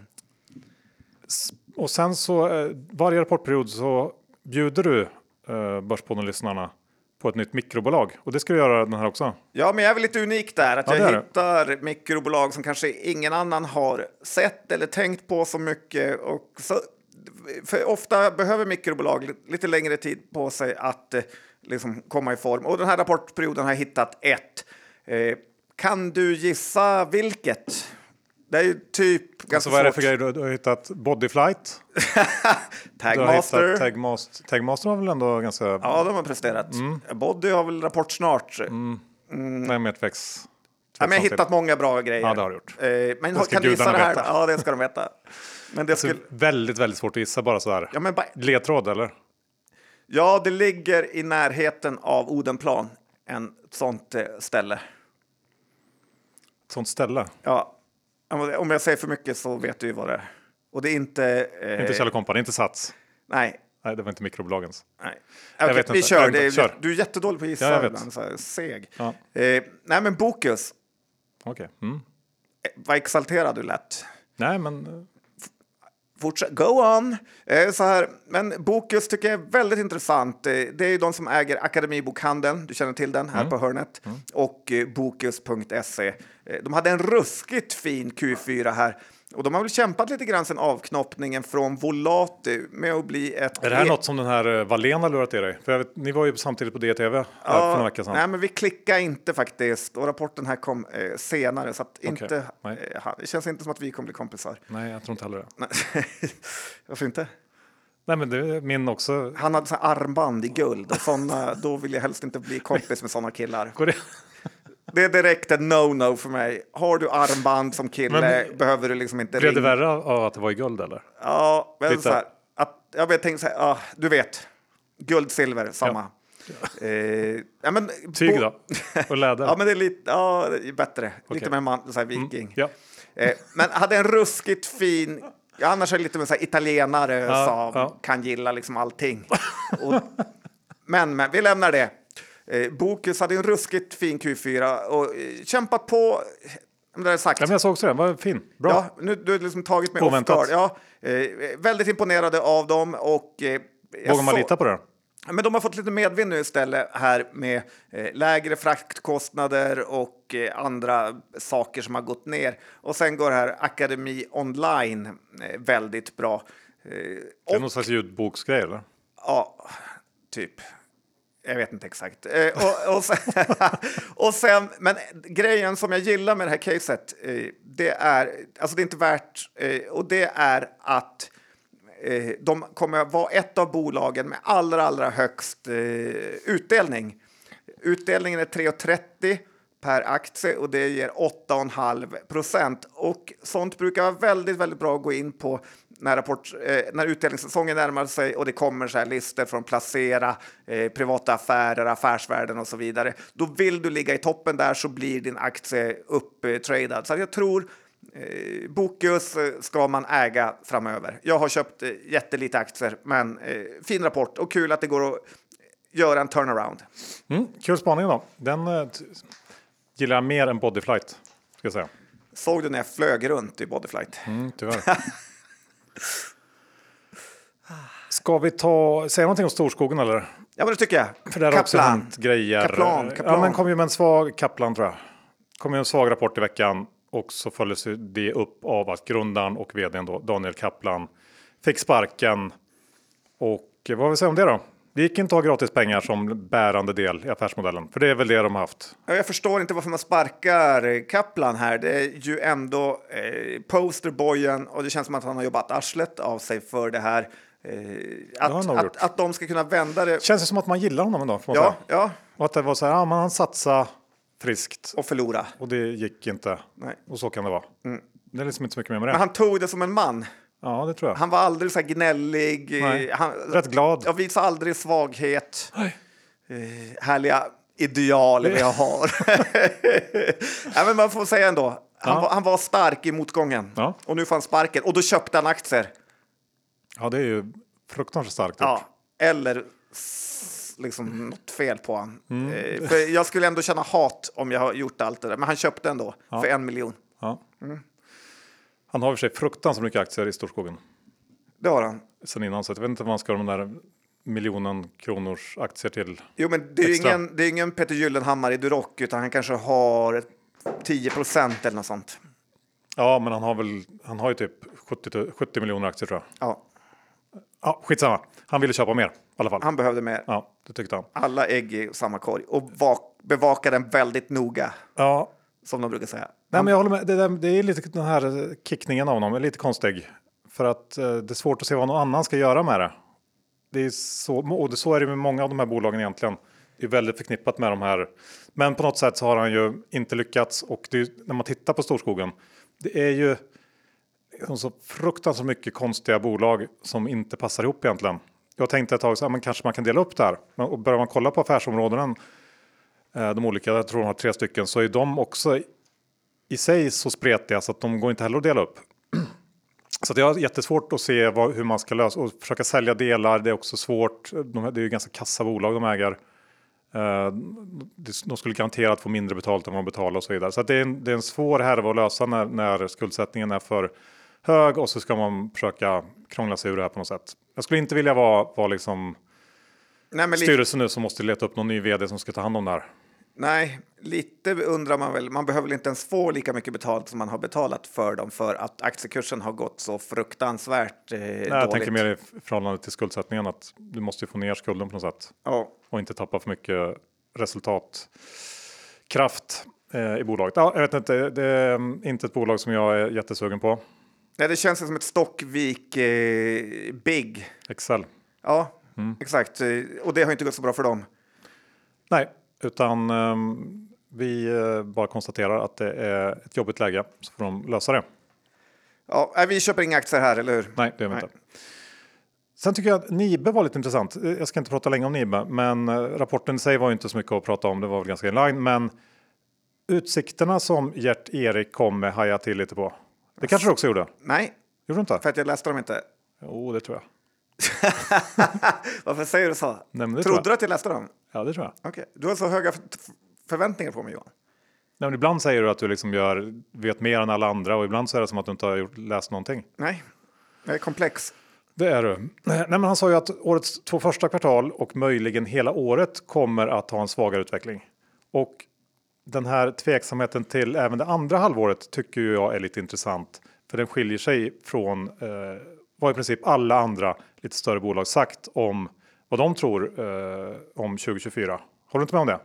Och sen så eh, varje rapportperiod så bjuder du eh, Börspodden-lyssnarna på ett nytt mikrobolag och det ska du göra den här också. Ja, men jag är väl lite unik där att ja, jag hittar det. mikrobolag som kanske ingen annan har sett eller tänkt på så mycket. Och så, för ofta behöver mikrobolag lite längre tid på sig att eh, liksom komma i form. Och den här rapportperioden har jag hittat ett. Eh, kan du gissa vilket? Det är ju typ ganska alltså, Vad är det för grejer du, du har hittat? Bodyflight? Tagmaster. Tagmaster. Tagmaster har väl ändå ganska... Ja, de har presterat. Mm. Body har väl rapport snart. Mm. Mm. Nej, med tvex. Ja, men jag har hittat många bra grejer. Ja, det har du gjort. Eh, men kan du gissa det här? Veta. Ja, det ska de veta. Men det alltså, skulle... Väldigt, väldigt svårt att gissa bara sådär. Ja, men ba... Ledtråd eller? Ja, det ligger i närheten av Odenplan. En sånt eh, ställe. Ett sånt ställe? Ja, om jag säger för mycket så vet du ju vad det är. Och det är inte... Eh... Inte Kjell Company, inte Sats? Nej. Nej, det var inte mikrobolagens. Nej. Jag okay, vet vi inte. kör. Det är, kör. Du är jättedålig på att gissa. Ja, jag vet. Här, seg. Ja. Eh, nej, men Bokus. Okej. Okay. Mm. Eh, vad exalterad du lät. Nej, men... Fortsätt, go on! Eh, så här, men Bokus tycker jag är väldigt intressant. Eh, det är ju de som äger Akademibokhandeln, du känner till den, här mm. på hörnet, mm. och eh, Bokus.se. De hade en ruskigt fin Q4 här. Och de har väl kämpat lite grann sen avknoppningen från Volati med att bli ett... Är det här något som den här eh, Wallén har lurat i dig? För vet, ni var ju samtidigt på DTV ja, för några veckor sedan. Nej, men vi klickade inte faktiskt och rapporten här kom eh, senare så att okay. inte, eh, det känns inte som att vi kommer bli kompisar. Nej, jag tror inte heller det. Varför inte? Nej, men det är min också. Han hade så armband i guld och såna, då vill jag helst inte bli kompis med sådana killar. Går det? Det är direkt ett no-no för mig. Har du armband som kille men, behöver du liksom inte Blev det värre av att det var i guld eller? Ja, men så här, att, jag tänkte så här, ja, du vet, guld, silver, samma. Ja. Eh, ja, men, Tyg då? Och läder? ja, men det är lite ja, är bättre. Okay. Lite mer man, så här, mm, viking. Mm, ja. eh, men hade en ruskigt fin Ja, annars är det lite med så här italienare ja, som ja. kan gilla liksom allting. Och, men, men vi lämnar det. Eh, Bokus hade en ruskigt fin Q4 och eh, kämpat på. Det är sagt. Ja, men jag såg också den, var fin. Bra. Ja, nu, du har liksom tagit mig off Ja, eh, väldigt imponerade av dem och... Eh, Vågar man lita på det? Men de har fått lite medvind nu istället här med eh, lägre fraktkostnader och eh, andra saker som har gått ner. Och sen går här Akademi online eh, väldigt bra. Eh, Det är någon slags ljudboksgrej eller? Ja, typ. Jag vet inte exakt. Eh, och, och, sen, och sen, men grejen som jag gillar med det här caset, eh, det är, alltså det är inte värt, eh, och det är att eh, de kommer att vara ett av bolagen med allra, allra högst eh, utdelning. Utdelningen är 3,30 per aktie och det ger 8,5 procent. Och sånt brukar vara väldigt, väldigt bra att gå in på när, rapport, eh, när utdelningssäsongen närmar sig och det kommer så här listor från Placera, eh, privata affärer, affärsvärlden och så vidare. Då vill du ligga i toppen där så blir din aktie upptradad. Så jag tror Eh, Bokus eh, ska man äga framöver. Jag har köpt eh, jättelite aktier, men eh, fin rapport och kul att det går att göra en turnaround. Mm, kul spaning då. Den eh, gillar jag mer än Bodyflight. Ska jag säga. Såg du när jag flög runt i Bodyflight? Mm, tyvärr. Ska vi ta, säga någonting om Storskogen eller? Ja, men det tycker jag. För där har också hänt grejer. Kaplan, Ja, Kaplan. men kom ju med en svag Kaplan tror jag. Kom ju en svag rapport i veckan och så följdes det upp av att grundaren och vdn då, Daniel Kaplan fick sparken. Och vad vill vi säga om det då? Det gick inte att ha gratis pengar som bärande del i affärsmodellen, för det är väl det de har haft. Ja, Jag förstår inte varför man sparkar eh, Kaplan här. Det är ju ändå eh, posterboyen och det känns som att han har jobbat arslet av sig för det här. Eh, han att, gjort. att, att de ska kunna vända det. Känns det som att man gillar honom ändå? Får man Ja, säga. ja, Och att det var så här, ja, man satsade friskt och förlora. och det gick inte. Nej. Och så kan det vara. Det är liksom inte så mycket mer med det. Men han tog det som en man. Ja, det tror jag. Han var aldrig så här gnällig. eh, Han, Rätt glad. Jag visar aldrig svaghet. Nej. Eh, härliga ideal vi har. ja, men man får säga ändå, han, Ja. var, han var stark i motgången. Ja. Och nu han sparken. Och då köpte han aktier. Ja, det är ju fruktansvärt starkt gjort. Ja, eller liksom något fel på han. Mm. Eh, för jag skulle ändå känna hat om jag har gjort allt det där. Men han köpte ändå för en miljon. Ja. Mm. Han har i och för sig fruktansvärt mycket aktier i Storskogen Det har han. sen innan, så jag vet inte vad man ska ha de där miljonen kronors aktier till. Jo, men det är ju ingen, det är ingen Peter Gyllenhammar i Duroc, utan han kanske har 10 procent eller något sånt. Ja, men han har väl, han har ju typ 70, tu- 70 miljoner aktier tror jag. Ja, Ja, skitsamma. Han ville köpa mer i alla fall. han behövde mer. Ja, det tyckte han. Alla ägg i samma korg och vak- bevaka den väldigt noga, Ja, som de brukar säga. Nej, men jag håller med. Det, det är lite den här eh, kickningen av honom är lite konstig. För att eh, det är svårt att se vad någon annan ska göra med det. Det är så, och det, så är det med många av de här bolagen egentligen. Det är väldigt förknippat med de här. Men på något sätt så har han ju inte lyckats. Och det är, när man tittar på Storskogen. Det är ju så fruktansvärt mycket konstiga bolag som inte passar ihop egentligen. Jag tänkte ett tag så här, men kanske man kan dela upp det här. Och börjar man kolla på affärsområdena, de olika, jag tror de har tre stycken, så är de också i sig så spretiga så att de går inte heller att dela upp. Så jag har jättesvårt att se vad, hur man ska lösa och försöka sälja delar. Det är också svårt. De, det är ju ganska kassa bolag de äger. Eh, de skulle garanterat få mindre betalt än vad de betalar och så vidare. Så det, är en, det är en svår härva att lösa när, när skuldsättningen är för hög och så ska man försöka krångla sig ur det här på något sätt. Jag skulle inte vilja vara, vara liksom Nej, styrelsen nu som måste leta upp någon ny vd som ska ta hand om det här. Nej, lite undrar man väl. Man behöver väl inte ens få lika mycket betalt som man har betalat för dem för att aktiekursen har gått så fruktansvärt eh, Nej, jag dåligt. tänker mer i förhållande till skuldsättningen att du måste ju få ner skulden på något sätt. Ja. och inte tappa för mycket resultatkraft eh, i bolaget. Ja, jag vet inte, det är mm, inte ett bolag som jag är jättesugen på. Nej, det känns som ett Stockvik eh, Big. Excel. Ja, Mm. exakt. Och det har inte gått så bra för dem. Nej, utan ehm, vi eh, bara konstaterar att det är ett jobbigt läge så får de lösa det. Ja, vi köper inga aktier här, eller hur? Nej, det gör vi inte. Sen tycker jag att Nibe var lite intressant. Eh, Jag ska inte prata länge om Nibe, men eh, rapporten i sig var inte så mycket att prata om. Det var väl ganska inline, men utsikterna som Gert-Erik kom med hajade till lite på. Det kanske du också gjorde? Nej, Gjorde du inte? för att jag läste dem inte. Jo, det tror jag. Varför säger du så? Nej, men det tror Trodde du att jag läste dem? Ja, det tror jag. Okej, du har så höga förväntningar på mig, Johan. Nej, men ibland säger du att du liksom gör, vet mer än alla andra och ibland så är det som att du inte har gjort, läst någonting. Nej, jag är komplex. Det är du. Nej, men han sa ju att årets två första kvartal och möjligen hela året kommer att ha en svagare utveckling. Och den här tveksamheten till även det andra halvåret tycker jag är lite intressant. För den skiljer sig från eh, vad i princip alla andra lite större bolag sagt om vad de tror eh, om 2024. Håller du inte med om det?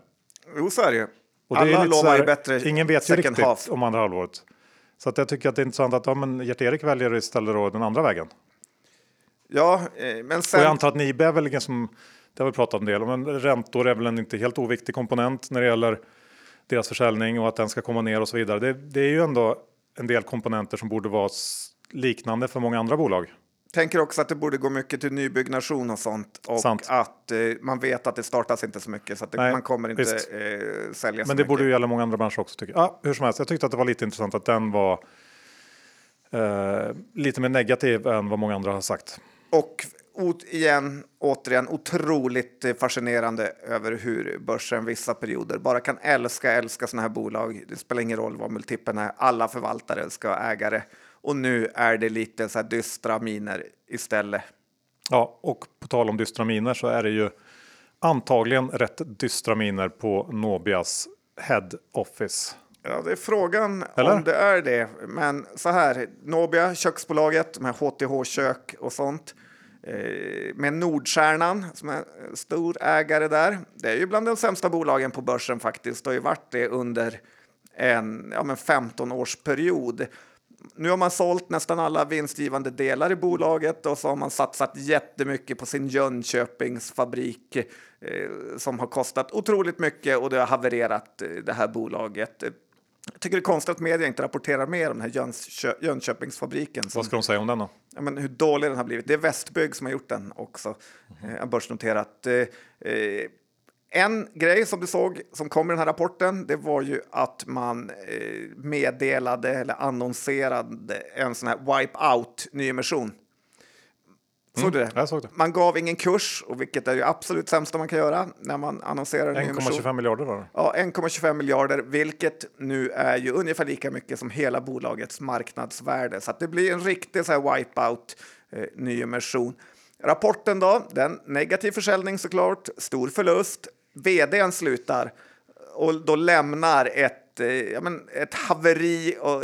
Jo, så är det ju. Och Alla lovar ju bättre Ingen vet ju riktigt half. om andra halvåret. Så att jag tycker att det är intressant att ja, men Gert-Erik väljer istället då den andra vägen. Ja, eh, men Och sen... jag antar att Nibe är väl ingen som, det har vi pratat en del om, men räntor är väl en inte helt oviktig komponent när det gäller deras försäljning och att den ska komma ner och så vidare. Det, det är ju ändå en del komponenter som borde vara liknande för många andra bolag. Tänker också att det borde gå mycket till nybyggnation och sånt. Och Sant. att eh, man vet att det startas inte så mycket så att det, Nej, man kommer inte visst. eh, sälja så Men det mycket. borde ju gälla många andra branscher också tycker jag. Ja, hur som helst, jag tyckte att det var lite intressant att den var eh, lite mer negativ än vad många andra har sagt. Och igen, återigen, otroligt eh, fascinerande över hur börsen vissa perioder bara kan älska, älska sådana här bolag. Det spelar ingen roll vad multipeln är, alla förvaltare ska ha ägare. Och nu är det lite så här dystra miner istället. Ja, och på tal om dystra miner så är det ju antagligen rätt dystra miner på Nobias head office. Ja, det är frågan Eller? om det är det. Men så här, Nobia, köksbolaget med HTH-kök och sånt. Eh, med Nordstjärnan som är stor ägare där. Det är ju bland de sämsta bolagen på börsen faktiskt. Det har ju varit det under en ja, men 15 års period. Nu har man sålt nästan alla vinstgivande delar i bolaget och så har man satsat jättemycket på sin Jönköpingsfabrik eh, som har kostat otroligt mycket och det har havererat eh, det här bolaget. Jag tycker det är konstigt att media inte rapporterar mer om den här Jönskö Jönköpingsfabriken. Som, Vad ska de säga om den då? ja, men hur dålig den har blivit. Det är Västbygg som har gjort den också, eh, börsnoterat. Eh, eh, en grej som du såg som kom i den här rapporten, det var ju att man eh, meddelade eller annonserade en sån här wipe-out nyemission. Såg du det? Jag såg det. Man gav ingen kurs, och vilket är ju absolut sämsta man kan göra när man annonserar en nyemission. 1,25 miljarder var det. Ja, 1,25 miljarder, vilket nu är ju ungefär lika mycket som hela bolagets marknadsvärde. Så att det blir en riktig så här wipeout eh, nyemission. Rapporten då, den negativ försäljning såklart, stor förlust. Vdn slutar och då lämnar ett, eh, ja, men ett haveri och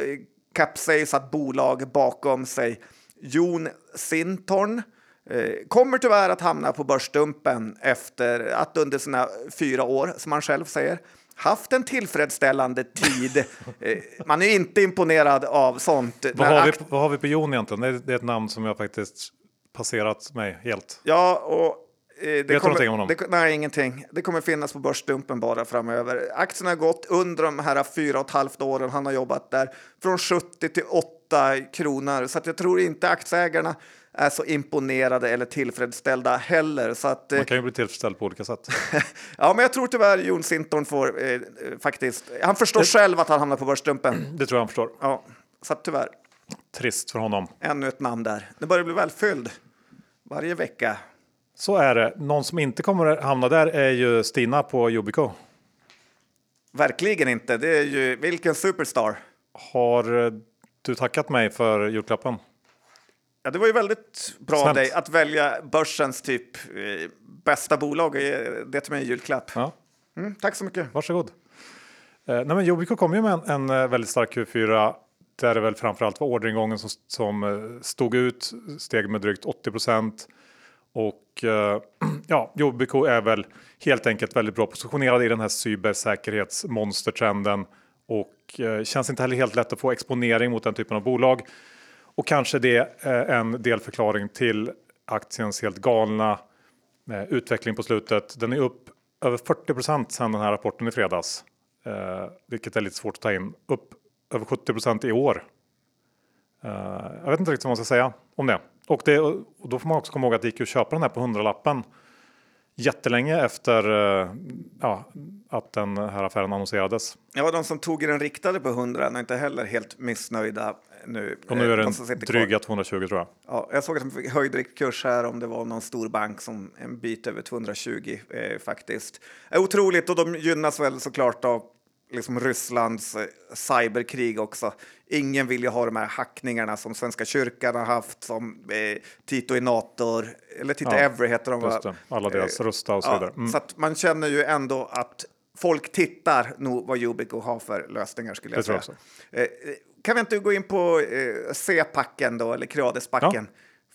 kapsejsat bolag bakom sig. Jon Sintorn eh, kommer tyvärr att hamna på börsdumpen efter att under sina fyra år, som han själv säger, haft en tillfredsställande tid. Eh, man är inte imponerad av sånt. Vad har, vi, vad har vi på Jon egentligen? Det är ett namn som jag faktiskt passerat mig helt. Ja, och... Eh, det du någonting om honom? Det, nej, ingenting. Det kommer finnas på börsdumpen bara framöver. Aktien har gått under de här fyra och ett halvt åren han har jobbat där från 70 till 8 kronor. Så jag tror inte aktieägarna är så imponerade eller tillfredsställda heller. Så att, eh, Man kan ju bli tillfredsställd på olika sätt. ja, men jag tror tyvärr Jon Sintorn får eh, eh, faktiskt... Han förstår själv att han hamnar på börsdumpen. Det tror jag han förstår. Ja, så att tyvärr, Trist för honom. ännu ett namn där. Det börjar bli välfylld varje vecka. Så är det. Någon som inte kommer hamna där är ju Stina på Yubico. Verkligen inte. Det är ju vilken superstar. Har du tackat mig för julklappen? Ja, det var ju väldigt bra av Snällt. dig att välja börsens typ eh, bästa bolag och ge det till mig i julklapp. Ja, Mm, tack så mycket. varsågod. Eh, nej men Yubico kom ju med en, en eh, väldigt stark Q4 där det väl framförallt var orderingången som, som eh, stod ut, steg med drygt 80 procent. Och eh, ja, JBK är väl helt enkelt väldigt bra positionerad i den här cybersäkerhetsmonstertrenden och eh, känns inte heller helt lätt att få exponering mot den typen av bolag. Och kanske det är en delförklaring till aktiens helt galna utveckling på slutet. Den är upp över 40 procent sedan den här rapporten i fredags, vilket är lite svårt att ta in. Upp över 70 procent i år. Jag vet inte riktigt vad man ska säga om det. Och, det, och då får man också komma ihåg att det gick att köpa den här på 100-lappen jättelänge efter eh, ja, att den här affären annonserades. Ja, de som tog i den riktade på 100 är inte heller helt missnöjda nu. Och nu är Eh, den de dryga 220 tror jag. Ja, jag såg att de fick höjd riktkurs här om det var någon stor bank som en bit över 220 eh, faktiskt. Eh, otroligt och de gynnas väl såklart av liksom Rysslands eh, cyberkrig också. Ingen vill ju ha de här hackningarna som Svenska kyrkan har haft, som eh, Tito Inator, eller Tito Ja, Every heter de va? Alla deras Rusta och så Ja, vidare. Mm. Så man känner ju ändå att folk tittar nog vad Yubico har för lösningar skulle jag Det säga. jag Eh, kan vi inte gå in på eh, C-packen då, eller Kradespacken?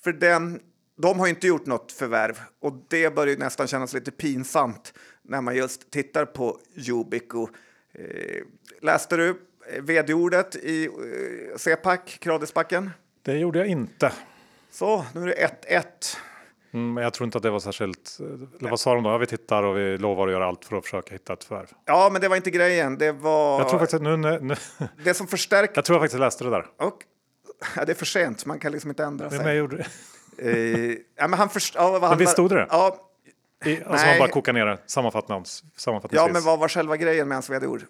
För den, de har ju inte gjort något förvärv och det börjar ju nästan kännas lite pinsamt när man just tittar på Yubico. Eh, läste du eh, vd-ordet i eh, C-pack, Kradespacken? Det gjorde jag inte. Så, nu är det 1-1. Mm, men jag tror inte att det var särskilt... Eller vad sa de då? Ja, vi tittar och vi lovar att göra allt för att försöka hitta ett förvärv. Ja, men det var inte grejen. Det var Jag tror faktiskt nu, nu, det som förstärker Jag tror jag faktiskt läste det där. Och, ja, det är för sent, man kan liksom inte ändra Men jag sig. gjorde det. Eh, ja, men han först, ja, vad handlar- visst stod det? Ja, I, alltså Nej. man bara kokar ner det sammanfattnings, sammanfattningsvis. ja, men vad var själva grejen med hans vd-ord?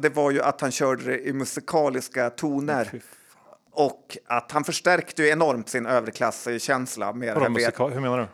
Det var ju att han körde det i musikaliska toner och att han förstärkte ju enormt sin överklasskänsla med Vadå musikal? Hur menar du?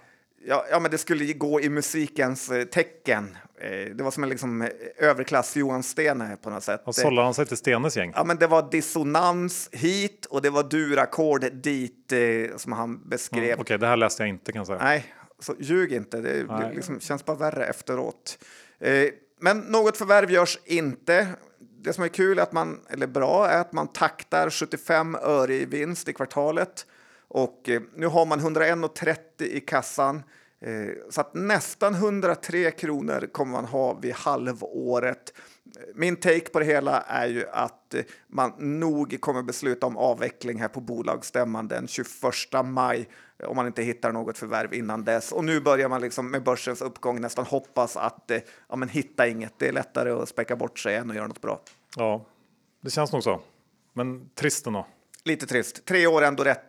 Ja, ja, men det skulle gå i musikens eh, tecken. Eh, det var som en liksom, eh, överklass Johan Stene på något sätt. Och sållar han sig till Stenes gäng? Ja, men det var dissonans hit och det var durackord dit eh, som han beskrev. Okej, det här läste jag inte kan jag säga. Nej, så ljug inte. Det liksom, känns bara värre efteråt. Eh, men något förvärv görs inte. Det som är kul, är att man, eller bra, är att man taktar 75 öre i vinst i kvartalet. Och eh, nu har man 101,30 i kassan. Eh, så att nästan 103 kronor kommer man ha vid halvåret. Min take på det hela är ju att eh, man nog kommer besluta om avveckling här på bolagsstämman den 21 maj eh, om man inte hittar något förvärv innan dess. Och nu börjar man liksom med börsens uppgång nästan hoppas att ja, men hitta inget. Det är lättare att späcka bort sig än att göra något bra. Ja, det känns nog så. Men trist ändå. Lite trist. Tre år ändå rätt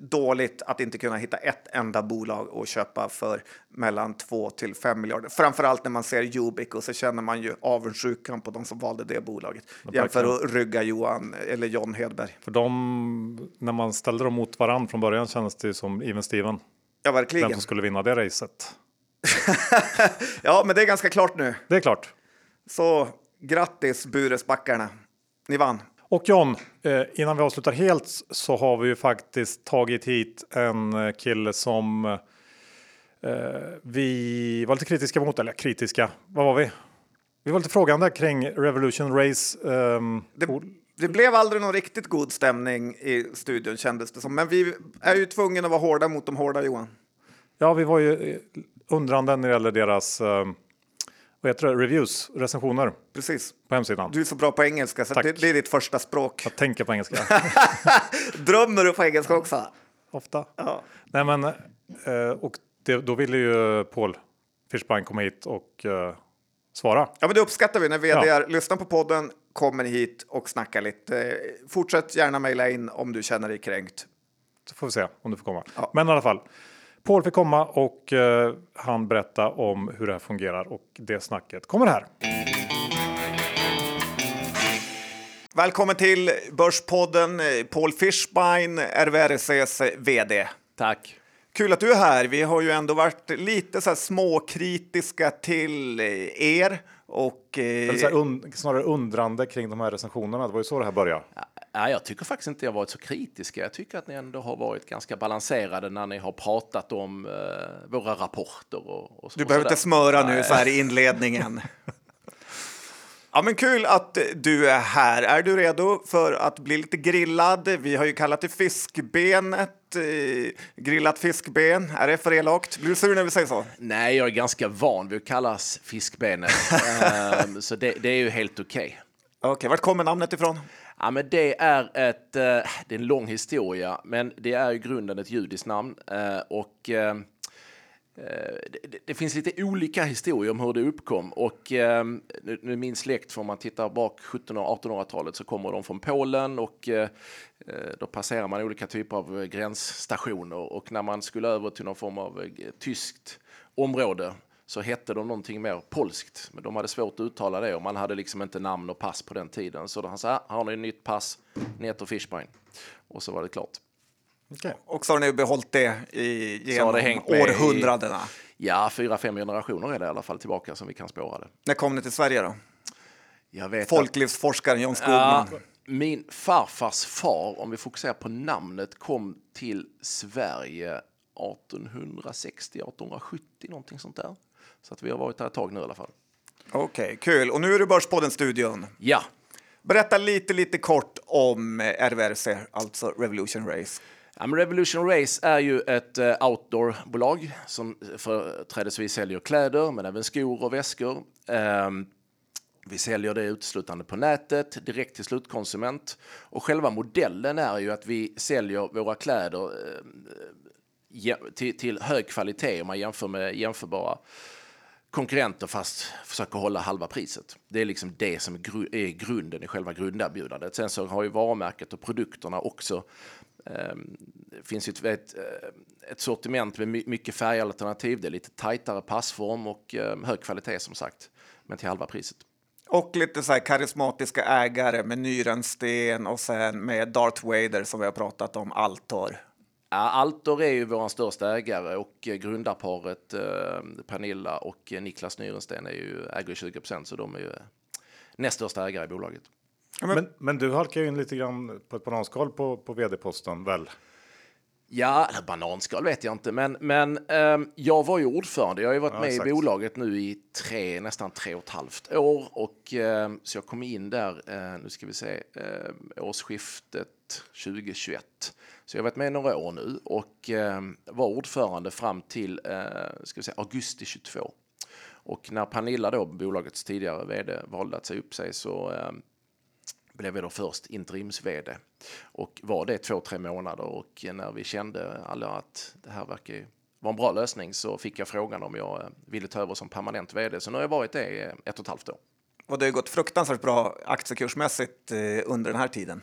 dåligt att inte kunna hitta ett enda bolag att köpa för mellan 2 till 5 miljarder. Framförallt när man ser Yubico så känner man ju avundsjukan på de som valde det bolaget. Jämför att rygga Johan eller John Hedberg. För de, när man ställde dem mot varandra från början kändes det som Even Steven. Ja, Vem verkligen. som skulle vinna det racet. Ja, men det är ganska klart nu. Det är klart. Så grattis Buresbackarna. Ni vann. Och John, eh, innan vi avslutar helt så har vi ju faktiskt tagit hit en eh, kille som eh, vi var lite kritiska mot. Eller kritiska, vad var vi? Vi var lite frågande kring Revolution Race. ehm, Det, det blev aldrig någon riktigt god stämning i studion kändes det som. Men vi är ju tvungna att vara hårda mot de hårda Johan. Ja, vi var ju undrande när det gäller deras ehm, vad heter det? reviews, recensioner Precis. på hemsidan. Du är så bra på engelska så det, det är ditt första språk. Jag tänker på engelska Drömmer du på engelska också? ofta. Ja. Nej, men eh, och det, då ville ju Paul Fischbein komma hit och eh, svara. Ja, men det uppskattar vi när vd Ja. lyssnar på podden, kommer hit och snackar lite. Fortsätt gärna mejla in om du känner dig kränkt. Så får vi se om du får komma. Ja. Men i alla fall. Paul fick komma och eh, han berätta om hur det här fungerar och det snacket kommer här. Välkommen till Börspodden, eh, Paul Fischbein, RVRCs vd. Tack. Kul att du är här. Vi har ju ändå varit lite så här småkritiska till eh, er och... eh, Eller så här un, snarare undrande kring de här recensionerna. Det var ju så det här började. Ja, jag tycker faktiskt inte jag varit så kritiska. Jag tycker att ni ändå har varit ganska balanserade när ni har pratat om eh, våra rapporter. Och, och, Du och behöver inte smöra nu Nej. så här i inledningen. Ja, men kul att du är här. Är du redo för att bli lite grillad? Vi har ju kallat det fiskbenet. Eh, grillat fiskben. Är det för elakt? Blir du sur när vi säger så? Nej, jag är ganska van vid att kallas fiskbenet. Ehm, så det, det är ju helt okej. Okej, vart kommer namnet ifrån? Ja, men det är ett, eh, det är en lång historia, men det är i grunden ett judiskt namn. Eh, och eh, det, det- finns lite olika historier om hur det uppkom. Och eh, nu, min släkt, får man titta bak 1700 och 1800-talet så kommer de från Polen och eh, då passerar man olika typer av gränsstationer. Och när man skulle över till någon form av tyskt område så hette de någonting mer polskt. Men de hade svårt att uttala det och man hade liksom inte namn och pass på den tiden. Så han sa, "Ah, har ni ett nytt pass? Ni heter Fishbein. Och så var det klart. Okej. Och så har ni behållit det i, genom det hängt med i- århundradena. Ja, fyra, fem generationer är det i alla fall tillbaka som vi kan spåra det. När kom ni till Sverige då? Jag vet att- Folklivsforskaren John Ja, Skogman. min farfars far, om vi fokuserar på namnet, kom till Sverige 1860, 1870, någonting sånt där. Så att vi har varit där ett tag nu i alla fall. Okej, kul. Och nu är du Börspodden-studion. Ja, Berätta lite, lite kort om eh, RVRC, alltså Revolution Race. Ja, Revolution Race är ju ett eh, outdoorbolag som företrädesvis säljer kläder, men även skor och väskor. Ehm, vi säljer det uteslutande på nätet, direkt till slutkonsument. Och själva modellen är ju att vi säljer våra kläder eh, till hög kvalitet om man jämför med jämförbara konkurrenter fast försöker hålla halva priset. Det är liksom det som är, gru- är grunden i själva grunderbjudandet. Sen så har ju varumärket och produkterna också det finns ju ett, ett, ett sortiment med mycket färgalternativ. Det är lite tajtare passform och eh, hög kvalitet som sagt, men till halva priset. Och lite så här karismatiska ägare med Nyrensten och sen med Darth Vader som vi har pratat om, Altor. Ja, Altor är ju vår största ägare och grundarparet eh, Pernilla och eh, Niklas Nyrensten är ju, äger 20 procent så de är ju näst största ägare i bolaget. Men, men du halkar ju in lite grann på ett bananskal på, på vd-posten väl? Ja, eller bananskal vet jag inte, men, men ehm, jag var ju ordförande. Jag har ju varit Ja, med exakt. i bolaget nu i tre, nästan tre och ett halvt år och ehm, så jag kom in där, eh, nu ska vi se, ehm, årsskiftet 2021. Så jag har varit med några år nu och eh, var ordförande fram till eh, ska vi säga, augusti 22. Och när Pernilla då, bolagets tidigare vd, valde att säga upp sig så eh, blev jag då först interims-vd och var det två, tre månader och när vi kände alla att det här verkar ju vara en bra lösning så fick jag frågan om jag eh, ville ta över som permanent vd. Så nu har jag varit det i ett och ett halvt år. Och det har gått fruktansvärt bra aktiekursmässigt under den här tiden.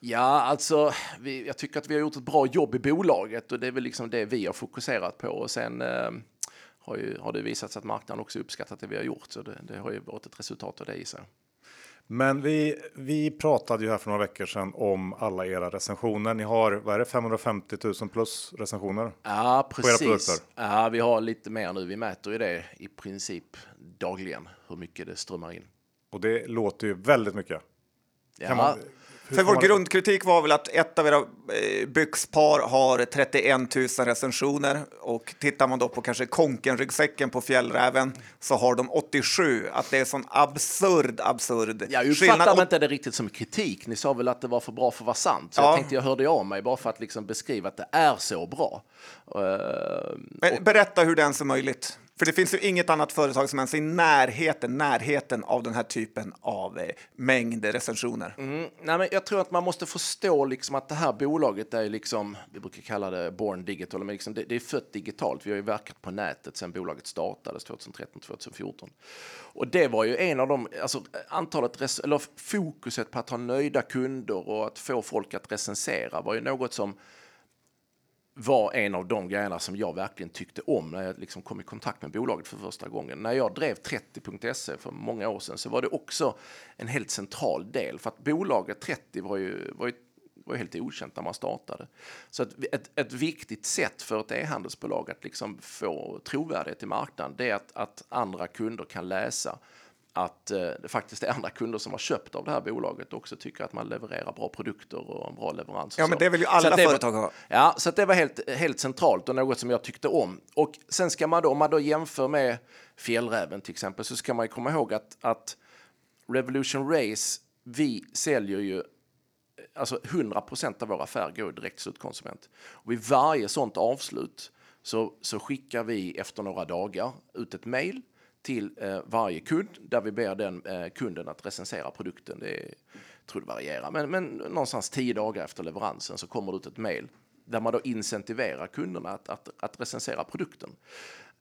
Ja, alltså, vi, jag tycker att vi har gjort ett bra jobb i bolaget och det är väl liksom det vi har fokuserat på. Och sen eh, har, ju, har det visat sig att marknaden också uppskattat det vi har gjort, så det, det har ju varit ett resultat av det i sig. Men vi, vi pratade ju här för några veckor sedan om alla era recensioner. Ni har, vad är det, 550 000 plus recensioner? Ja, precis. Ja, vi har lite mer nu. Vi mäter ju det i princip dagligen, hur mycket det strömmar in. Och det låter ju väldigt mycket. Ja, Kan man- För vår grundkritik var väl att ett av era eh, byxpar har 31 000 recensioner och tittar man då på kanske konkenryggsäcken på fjällräven så har de 87. Att det är sån absurd, absurd jag uppfattar man inte det riktigt som kritik. Ni sa väl att det var för bra för att vara sant. Så Ja. jag tänkte jag hörde av mig bara för att liksom beskriva att det är så bra. Eh, Men Berätta hur det ens är möjligt. För det finns ju inget annat företag som ens är i närheten, närheten av den här typen av eh, mängd recensioner. Mm, nej, men jag tror att man måste förstå liksom att det här bolaget är liksom, vi brukar kalla det born digital, men liksom det, det är fött digitalt. Vi har ju verkat på nätet sedan bolaget startades 2013-2014. Och det var ju en av de, alltså antalet, eller fokuset på att ha nöjda kunder och att få folk att recensera var ju något som var en av de grejerna som jag verkligen tyckte om när jag liksom kom i kontakt med bolaget för första gången. När jag drev 30.se för många år sedan så var det också en helt central del för att bolaget 30 var ju, var ju, var helt okänt när man startade. Så att ett, ett viktigt sätt för ett e-handelsbolag att liksom få trovärdighet i marknaden det är att, att andra kunder kan läsa att eh, det faktiskt är andra kunder som har köpt av det här bolaget och också tycker att man levererar bra produkter och en bra leverans. Ja, så. men det vill ju alla företag ha. Ja, så det var helt, helt centralt och något som jag tyckte om. Och sen ska man då, om man då jämför med Fjällräven till exempel, så ska man ju komma ihåg att, att Revolution Race, vi säljer ju alltså 100 av våra affärer går direkt till slutkonsument. Och vid varje sånt avslut så, så skickar vi efter några dagar ut ett mejl till eh, varje kund där vi ber den eh, kunden att recensera produkten. Det är, jag tror det varierar, men, men någonstans tio dagar efter leveransen så kommer det ut ett mejl där man då incentiverar kunderna att, att, att recensera produkten.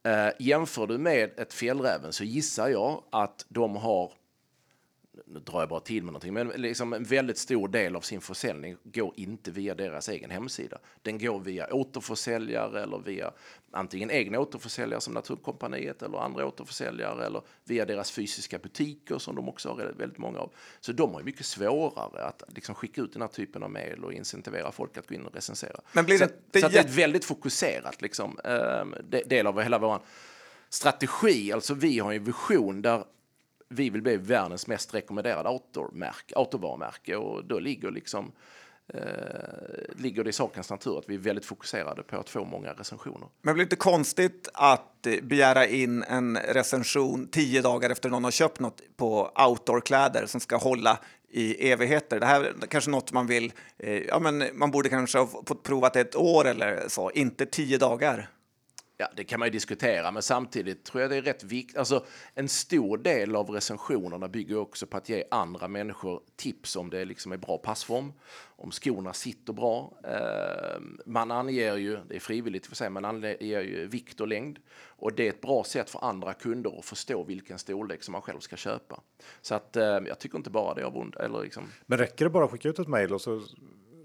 Eh, jämför du med ett fjällräven så gissar jag att de har nu drar jag bara till med någonting, men liksom en väldigt stor del av sin försäljning går inte via deras egen hemsida. Den går via återförsäljare eller via antingen egna återförsäljare som Naturkompaniet eller andra återförsäljare eller via deras fysiska butiker som de också har väldigt många av. Så de har mycket svårare att liksom skicka ut den här typen av mejl och incentivera folk att gå in och recensera. Men blir det, så, det, så det är ett väldigt fokuserat liksom, eh, del av hela vår strategi. Alltså vi har en vision där vi vill bli världens mest rekommenderade autovarumärke och då ligger liksom eh, ligger det i sakens natur att vi är väldigt fokuserade på att få många recensioner. Men blir det inte konstigt att eh, begära in en recension tio dagar efter någon har köpt något på outdoorkläder som ska hålla i evigheter. Det här är kanske något man vill, eh, ja men man borde kanske ha fått provat ett år eller så, inte tio dagar. Ja, det kan man ju diskutera, men samtidigt tror jag det är rätt viktigt. Alltså, en stor del av recensionerna bygger också på att ge andra människor tips om det liksom är bra passform, om skorna sitter bra. Eh, man anger ju, det är frivilligt för sig, man anger ju vikt och längd och det är ett bra sätt för andra kunder att förstå vilken storlek som man själv ska köpa. Så att eh, jag tycker inte bara det är av ond, eller liksom. Men räcker det bara att skicka ut ett mejl och så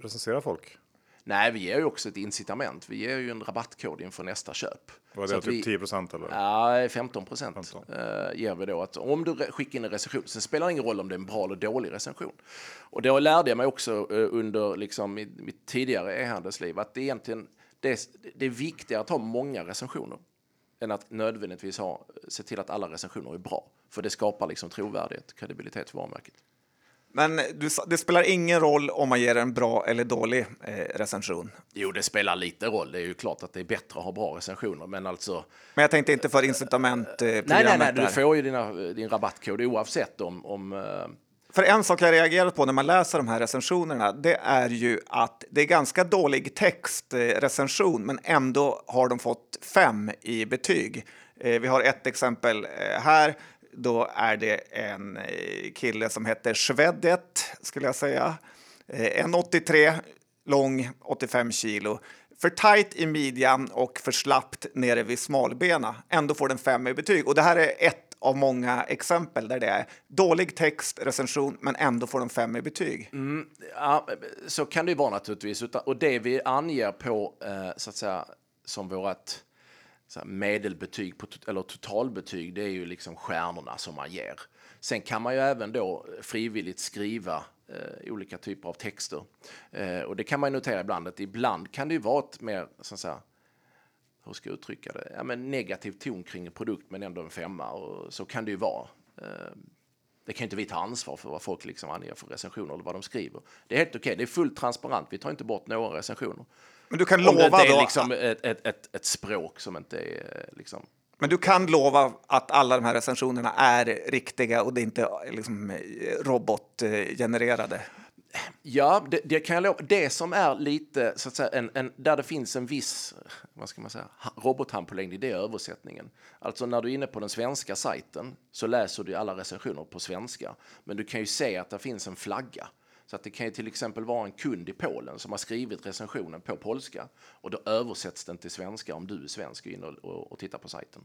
recenserar folk? Nej, vi ger ju också ett incitament. Vi ger ju en rabattkod inför nästa köp. Vad är det, typ vi, 10 procent eller? Ja, 15 procent uh, ger vi då. Att om du skickar in en recension, sen spelar det ingen roll om det är en bra eller dålig recension. Och då lärde jag mig också uh, under liksom, mitt, mitt tidigare e-handelsliv att det egentligen det, det är viktigare att ha många recensioner än att nödvändigtvis ha, se till att alla recensioner är bra. För det skapar liksom trovärdighet, kredibilitet för varumärket. Men du, det spelar ingen roll om man ger en bra eller dålig eh, recension? Jo, det spelar lite roll. Det är ju klart att det är bättre att ha bra recensioner, men alltså... Men jag tänkte inte för incitamentprogrammet. Eh, nej, nej, nej, du får ju dina, din rabattkod oavsett om... om eh... För en sak jag reagerat på när man läser de här recensionerna, det är ju att det är ganska dålig textrecension, men ändå har de fått fem i betyg. Eh, vi har ett exempel eh, här då är det en eh, kille som heter Shvedet, skulle jag säga. Eh, en 83 lång, 85 kilo. För tajt i midjan och för slappt nere vid smalbena. Ändå får den fem i betyg. Och det här är ett av många exempel där det är dålig text, recension, men ändå får de fem i betyg. Mm, ja, så kan det ju vara naturligtvis. Och det vi anger på, eh, så att säga, som vårt medelbetyg på, eller totalbetyg, det är ju liksom stjärnorna som man ger. Sen kan man ju även då frivilligt skriva eh, olika typer av texter. Eh, och det kan man notera ibland att ibland kan det ju vara ett mer, så att säga, hur ska jag uttrycka det, ja, men negativ ton kring en produkt men ändå en femma och så kan det ju vara. Eh, det kan inte vi ta ansvar för vad folk liksom anger för recensioner eller vad de skriver. Det är helt okej, okay. det är fullt transparent, vi tar inte bort några recensioner. Men du kan lova det inte är då... liksom ett, ett, ett, ett, språk som inte är liksom... Men du kan lova att alla de här recensionerna är riktiga och det är inte liksom robotgenererade? Ja, det, det, kan jag lova. Det som är lite, så att säga, en, en, där det finns en viss, vad ska man säga, robothandpåläggning, det är översättningen. Alltså när du är inne på den svenska sajten så läser du alla recensioner på svenska. Men du kan ju se att det finns en flagga så att det kan ju till exempel vara en kund i Polen som har skrivit recensionen på polska och då översätts den till svenska om du är svensk och in och, och, och tittar på sajten.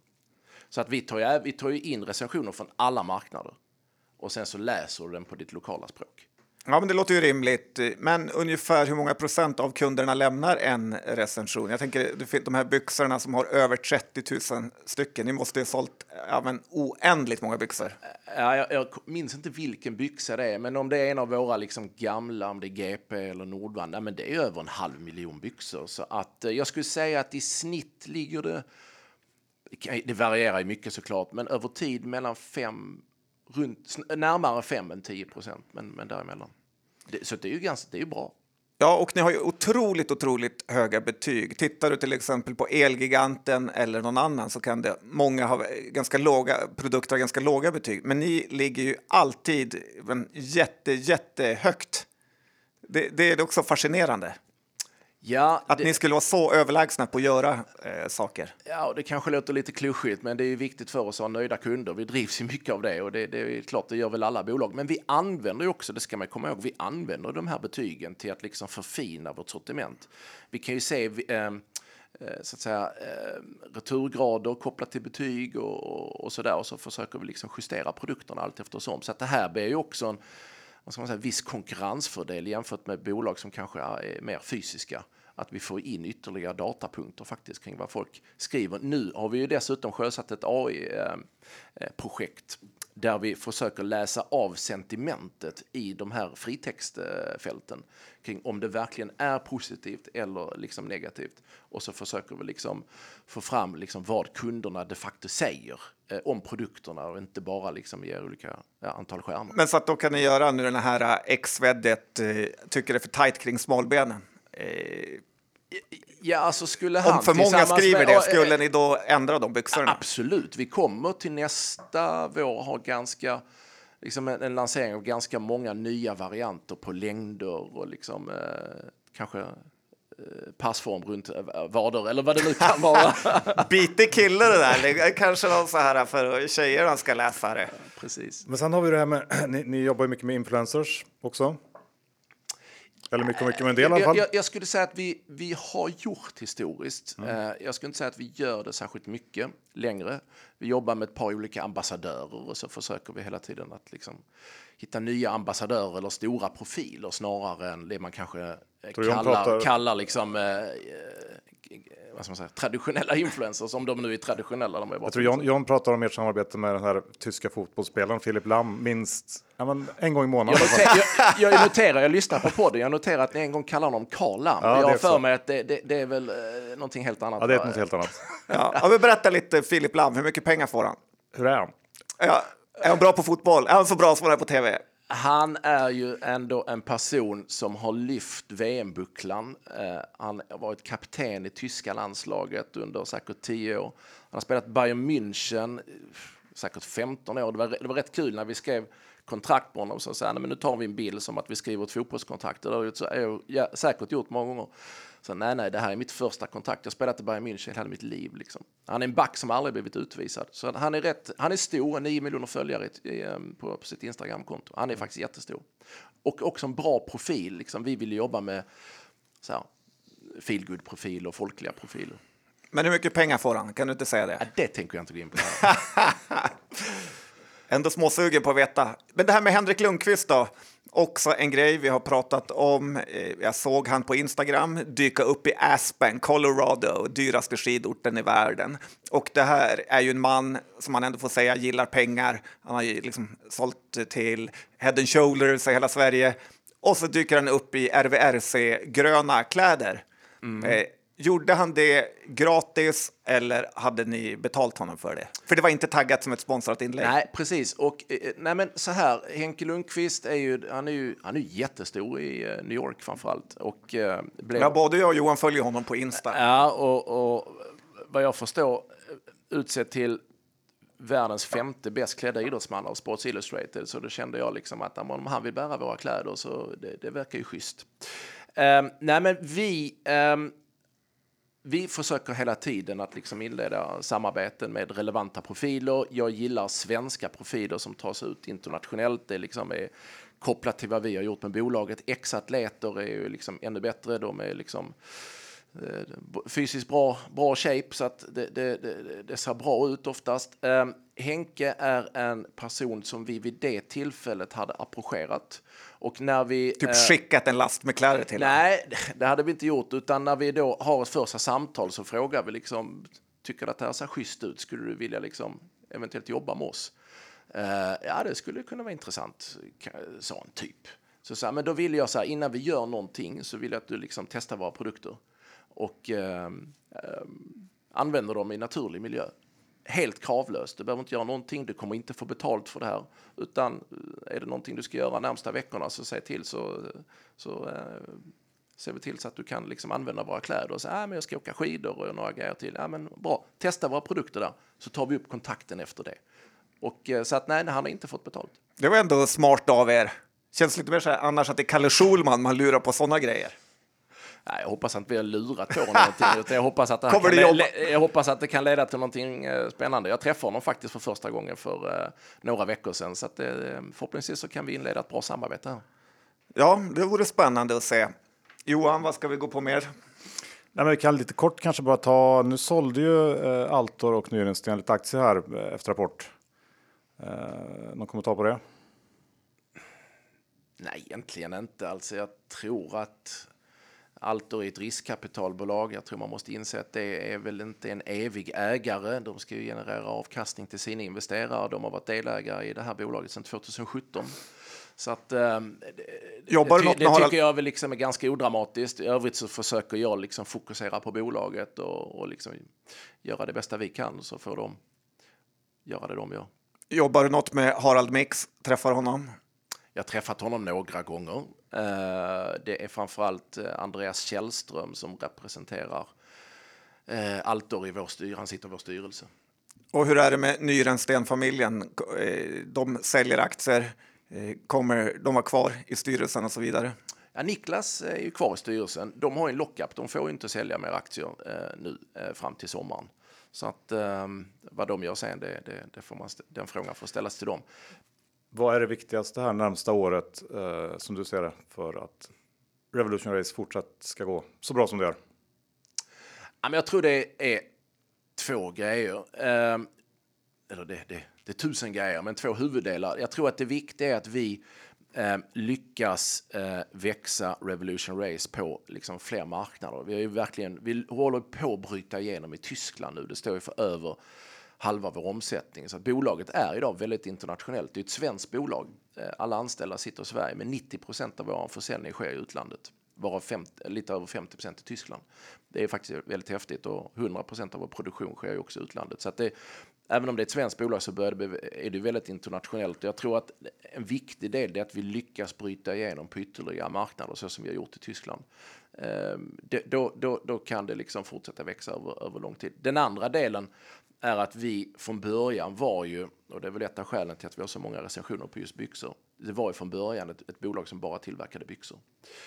Så att vi tar, ju, vi tar ju in recensioner från alla marknader och sen så läser du den på ditt lokala språk. Ja, men det låter ju rimligt. Men ungefär hur många procent av kunderna lämnar en recension? Jag tänker de här byxorna som har över 30 000 stycken. Ni måste ju ha sålt ja, men oändligt många byxor. Ja, jag, jag, minns inte vilken byxa det är, men om det är en av våra liksom gamla, om det är GP eller Nordvand, ja, men det är över en halv miljon byxor. Så att eh, jag skulle säga att i snitt ligger det, det varierar ju mycket såklart, men över tid mellan fem runt, närmare 5 än 10 procent, men, men däremellan. Det, så det är ju ganska, det är ju bra. Ja, och ni har ju otroligt, otroligt höga betyg. Tittar du till exempel på Elgiganten eller någon annan så kan det många ha ganska låga produkter har ganska låga betyg, men ni ligger ju alltid jätte, jättehögt. Det, det är också fascinerande. Ja, att det... ni skulle vara så överlägsna på att göra eh, saker. Ja, det kanske låter lite klyschigt, men det är viktigt för oss att ha nöjda kunder. Vi drivs ju mycket av det och det, det är klart, det gör väl alla bolag. Men vi använder ju också, det ska man komma ihåg, vi använder de här betygen till att liksom förfina vårt sortiment. Vi kan ju se, eh, så att säga, returgrader kopplat till betyg och, och så där. Och så försöker vi liksom justera produkterna allt eftersom. Så att det här blir ju också en vad ska man säga, viss konkurrensfördel jämfört med bolag som kanske är mer fysiska att vi får in ytterligare datapunkter faktiskt kring vad folk skriver. Nu har vi ju dessutom sjösatt ett AI-projekt eh, eh, där vi försöker läsa av sentimentet i de här fritextfälten kring om det verkligen är positivt eller liksom negativt. Och så försöker vi liksom få fram liksom vad kunderna de facto säger eh, om produkterna och inte bara liksom ger olika ja, antal stjärnor. Men så att då kan ni göra nu den här eh, X-veddet eh, tycker det är för tajt kring smalbenen. Eh, Ja, alltså skulle han Om för många skriver med, det, skulle ni då ändra de byxorna? Absolut, vi kommer till nästa vår ha ganska liksom en, en lansering av ganska många nya varianter på längder och liksom eh, kanske eh, passform runt eh, vader eller vad det nu kan vara. Bitig kille det där. Kanske någon så här för tjejerna ska läsa det. Precis. Men sen har vi det här med, ni, ni jobbar ju mycket med influencers också. Eller mycket, mycket, men en del i alla fall. Jag, jag, skulle säga att vi, vi har gjort historiskt. Mm. jag skulle inte säga att vi gör det särskilt mycket längre. Vi jobbar med ett par olika ambassadörer och så försöker vi hela tiden att liksom hitta nya ambassadörer eller stora profiler snarare än det man kanske kallar, pratar... kallar liksom, eh, vad ska man säga, traditionella influencers, om de nu är traditionella. De är jag tror John, John pratar om ert samarbete med den här tyska fotbollsspelaren Filip Lam minst ja, men en gång i månaden. Jag, noter, jag, jag noterar, jag lyssnar på podden, jag noterar att ni en gång kallar honom Karl Lam. Ja, jag har för mig att det, det, det, är väl eh, någonting helt annat. Ja, det är något helt annat. ja, ja, men berätta lite Filip Lam, hur mycket pengar får han? Hur är han? Ja, är han bra på fotboll? Är han så bra som han är på tv? Han är ju ändå en person som har lyft VM-bucklan. Eh, han har varit kapten i tyska landslaget under säkert tio år. Han har spelat Bayern München eh, säkert 15 år. Det var, det var rätt kul när vi skrev kontrakt på honom. Så sa men nu tar vi en bild som att vi skriver ett fotbollskontrakt. Det har jag säkert gjort många gånger. Så nej, nej, det här är mitt första kontakt. Jag spelat i Bayern München hela mitt liv. Liksom. Han är en back som aldrig blivit utvisad. Så han är, rätt, han är stor, 9 miljoner följare i, ehm, på, på sitt Instagramkonto. Han är faktiskt jättestor. Och också en bra profil. Liksom. Vi vill jobba med så här, feelgood profil och folkliga profiler. Men hur mycket pengar får han? Kan du inte säga det? Ja, det tänker jag inte gå in på. Ändå småsugen på att veta. Men det här med Henrik Lundqvist då? Också en grej vi har pratat om. Eh, jag såg han på Instagram dyka upp i Aspen, Colorado, dyraste skidorten i världen. Och det här är ju en man som man ändå får säga gillar pengar. Han har ju liksom sålt till Head and Shoulders i hela Sverige. Och så dyker han upp i RVRC-gröna kläder. Mm. Eh, Gjorde han det gratis eller hade ni betalt honom för det? För det var inte taggat som ett sponsrat inlägg. Nej, precis. Och eh, nej, men så här, Henke Lundqvist är ju, han är ju, han är jättestor i uh, New York framförallt. Och, uh, blev... Ja, både jag och Johan följer honom på Insta. Ja, och, och vad jag förstår utsett till världens femte bäst klädda idrottsman av Sports Illustrated. Så då kände jag liksom att om han vill bära våra kläder så det, det verkar ju schysst. Um, nej, men vi um, vi försöker hela tiden att liksom inleda samarbeten med relevanta profiler. Jag gillar svenska profiler som tas ut internationellt. Det liksom är kopplat till vad vi har gjort med bolaget. Ex-atleter är ju liksom ännu bättre. De är liksom eh, fysiskt bra, bra shape så att det, det, det, det ser bra ut oftast. Ehm, Henke är en person som vi vid det tillfället hade approcherat och när vi, typ eh, skickat en last med kläder till Nej, det hade vi inte gjort. Utan när vi då har ett första samtal så frågar vi liksom, tycker du att det här ser schysst ut? Skulle du vilja liksom eventuellt jobba med oss? Uh, ja, det skulle kunna vara intressant, sa en typ. Så, så här, men då vill jag så här, innan vi gör någonting så vill jag att du liksom testar våra produkter och uh, uh, använder dem i naturlig miljö helt kravlöst. Du behöver inte göra någonting, du kommer inte få betalt för det här. Utan eh, är det någonting du ska göra närmsta veckorna så säg till så, så eh, ser vi till så att du kan liksom använda våra kläder och säga ah, men jag ska åka skidor och några grejer till. Ja, men bra, testa våra produkter där så tar vi upp kontakten efter det. Och eh, så att nej, han har inte fått betalt. Det var ändå smart av er. Känns lite mer så här annars att det är Kalle Schulman man lurar på sådana grejer. Nej, jag hoppas att vi har lurat på någonting. jag, hoppas att det kan jag hoppas att det kan leda till någonting eh, spännande. Jag träffade honom faktiskt för första gången för uh, några veckor sedan. Så att, uh, förhoppningsvis så kan vi inleda ett bra samarbete här. Ja, det vore spännande att se. Johan, vad ska vi gå på mer? Nej, men vi kan lite kort kanske bara ta, nu sålde ju eh, Altor och Nyrensten lite aktier här eh, efter rapport. Eh, någon kommentar på det? Nej, egentligen inte. Alltså, jag tror att Altor är ett riskkapitalbolag. Jag tror man måste inse att det är väl inte en evig ägare. De ska ju generera avkastning till sina investerare. De har varit delägare i det här bolaget sedan 2017. Så att, eh, Jobbar det, något det tycker Harald? jag väl liksom är ganska odramatiskt. I övrigt så försöker jag liksom fokusera på bolaget och, och liksom göra det bästa vi kan så får de göra det de gör. Jobbar du något med Harald Mix? Träffar honom? Jag har träffat honom några gånger. Eh, Det är framförallt eh, Andreas Källström som representerar eh, Altor i vår styrelse. Han sitter i vår styrelse. Och hur är det med Nyrensten-familjen? De säljer aktier. Kommer de vara kvar i styrelsen och så vidare? Ja, Niklas är ju kvar i styrelsen. De har en lockup. De får inte sälja mer aktier nu fram till sommaren. Så att eh, vad de gör sen, det, det, det får man, den frågan får ställas till dem. Vad är det viktigaste här närmsta året eh, som du ser det för att Revolution Race fortsatt ska gå så bra som det gör? Ja, men jag tror det är två grejer. Ehm, eller det, det, det är tusen grejer, men två huvuddelar. Jag tror att det viktiga är att vi ehm, eh, lyckas växa Revolution Race på liksom, fler marknader. Vi, är ju verkligen, vi håller på att bryta igenom i Tyskland nu. Det står ju för över halva vår omsättning. Så att bolaget är idag väldigt internationellt. Det är ett svenskt bolag. Eh, alla anställda sitter i Sverige, men 90 procent av vår försäljning sker i utlandet. Varav 50, lite över 50 procent i Tyskland. Det är faktiskt väldigt häftigt och 100 procent av vår produktion sker ju också i utlandet. Så att det, även om det är ett svenskt bolag så det, är det väldigt internationellt. Jag tror att en viktig del är att vi lyckas bryta igenom på ytterligare marknader så som vi har gjort i Tyskland. Ehm, då, då, då kan det liksom fortsätta växa över, över lång tid. Den andra delen är att vi från början var ju, och det är väl ett av skälen till att vi har så många recensioner på just byxor. Det var ju från början ett, ett bolag som bara tillverkade byxor.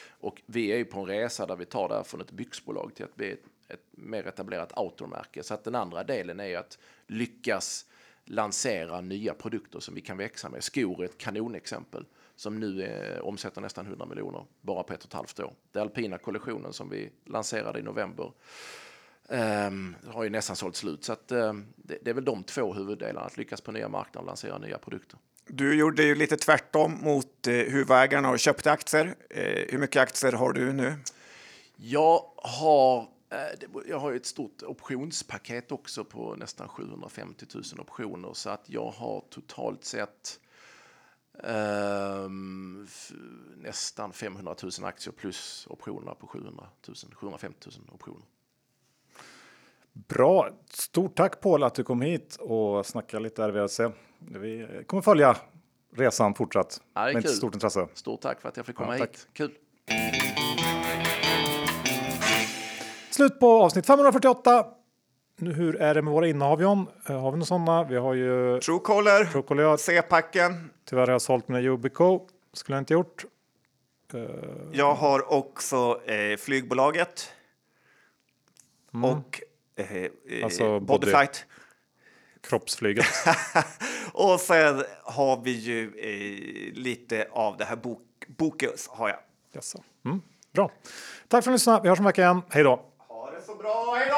Och vi är ju på en resa där vi tar det här från ett byxbolag till att bli ett, ett mer etablerat outdoormärke. Så att den andra delen är ju att lyckas lansera nya produkter som vi kan växa med. Skor är ett kanonexempel som nu är, omsätter nästan 100 miljoner bara på ett och ett halvt år. Det alpina kollektionen som vi lanserade i november ehm, har ju nästan sålt slut. Så att, ehm, det, det är väl de två huvuddelarna, att lyckas på nya marknader och lansera nya produkter. Du gjorde ju lite tvärtom mot eh, huvudägarna och köpte aktier. Eh, hur mycket aktier har du nu? Jag har, eh, jag har ett stort optionspaket också på nästan 750 000 optioner så att jag har totalt sett ehm, nästan 500 000 aktier plus optionerna på 700 000, 750 000 optioner. Bra, stort tack Paul att du kom hit och snackade lite RVLC. Vi kommer följa resan fortsatt Ja, med kul. stort intresse. Stort tack för att jag fick komma Ja, hit. Kul! Slut på avsnitt 548. Nu, hur är det med våra innehav John? Eh, Har vi några sådana? Vi har ju Truecaller, Procolia. C-packen. Tyvärr har jag sålt mina Yubico. Skulle jag inte gjort. Jag har också eh, flygbolaget. Och eh, eh, Alltså body- Bodyflight. Kroppsflyget. och sen har vi ju eh, lite av det här bok Bokus har jag. Jaså. Mm, bra. Tack för att ni lyssnade. Vi hörs om en vecka igen. Hej då! Ha det så bra, hej då!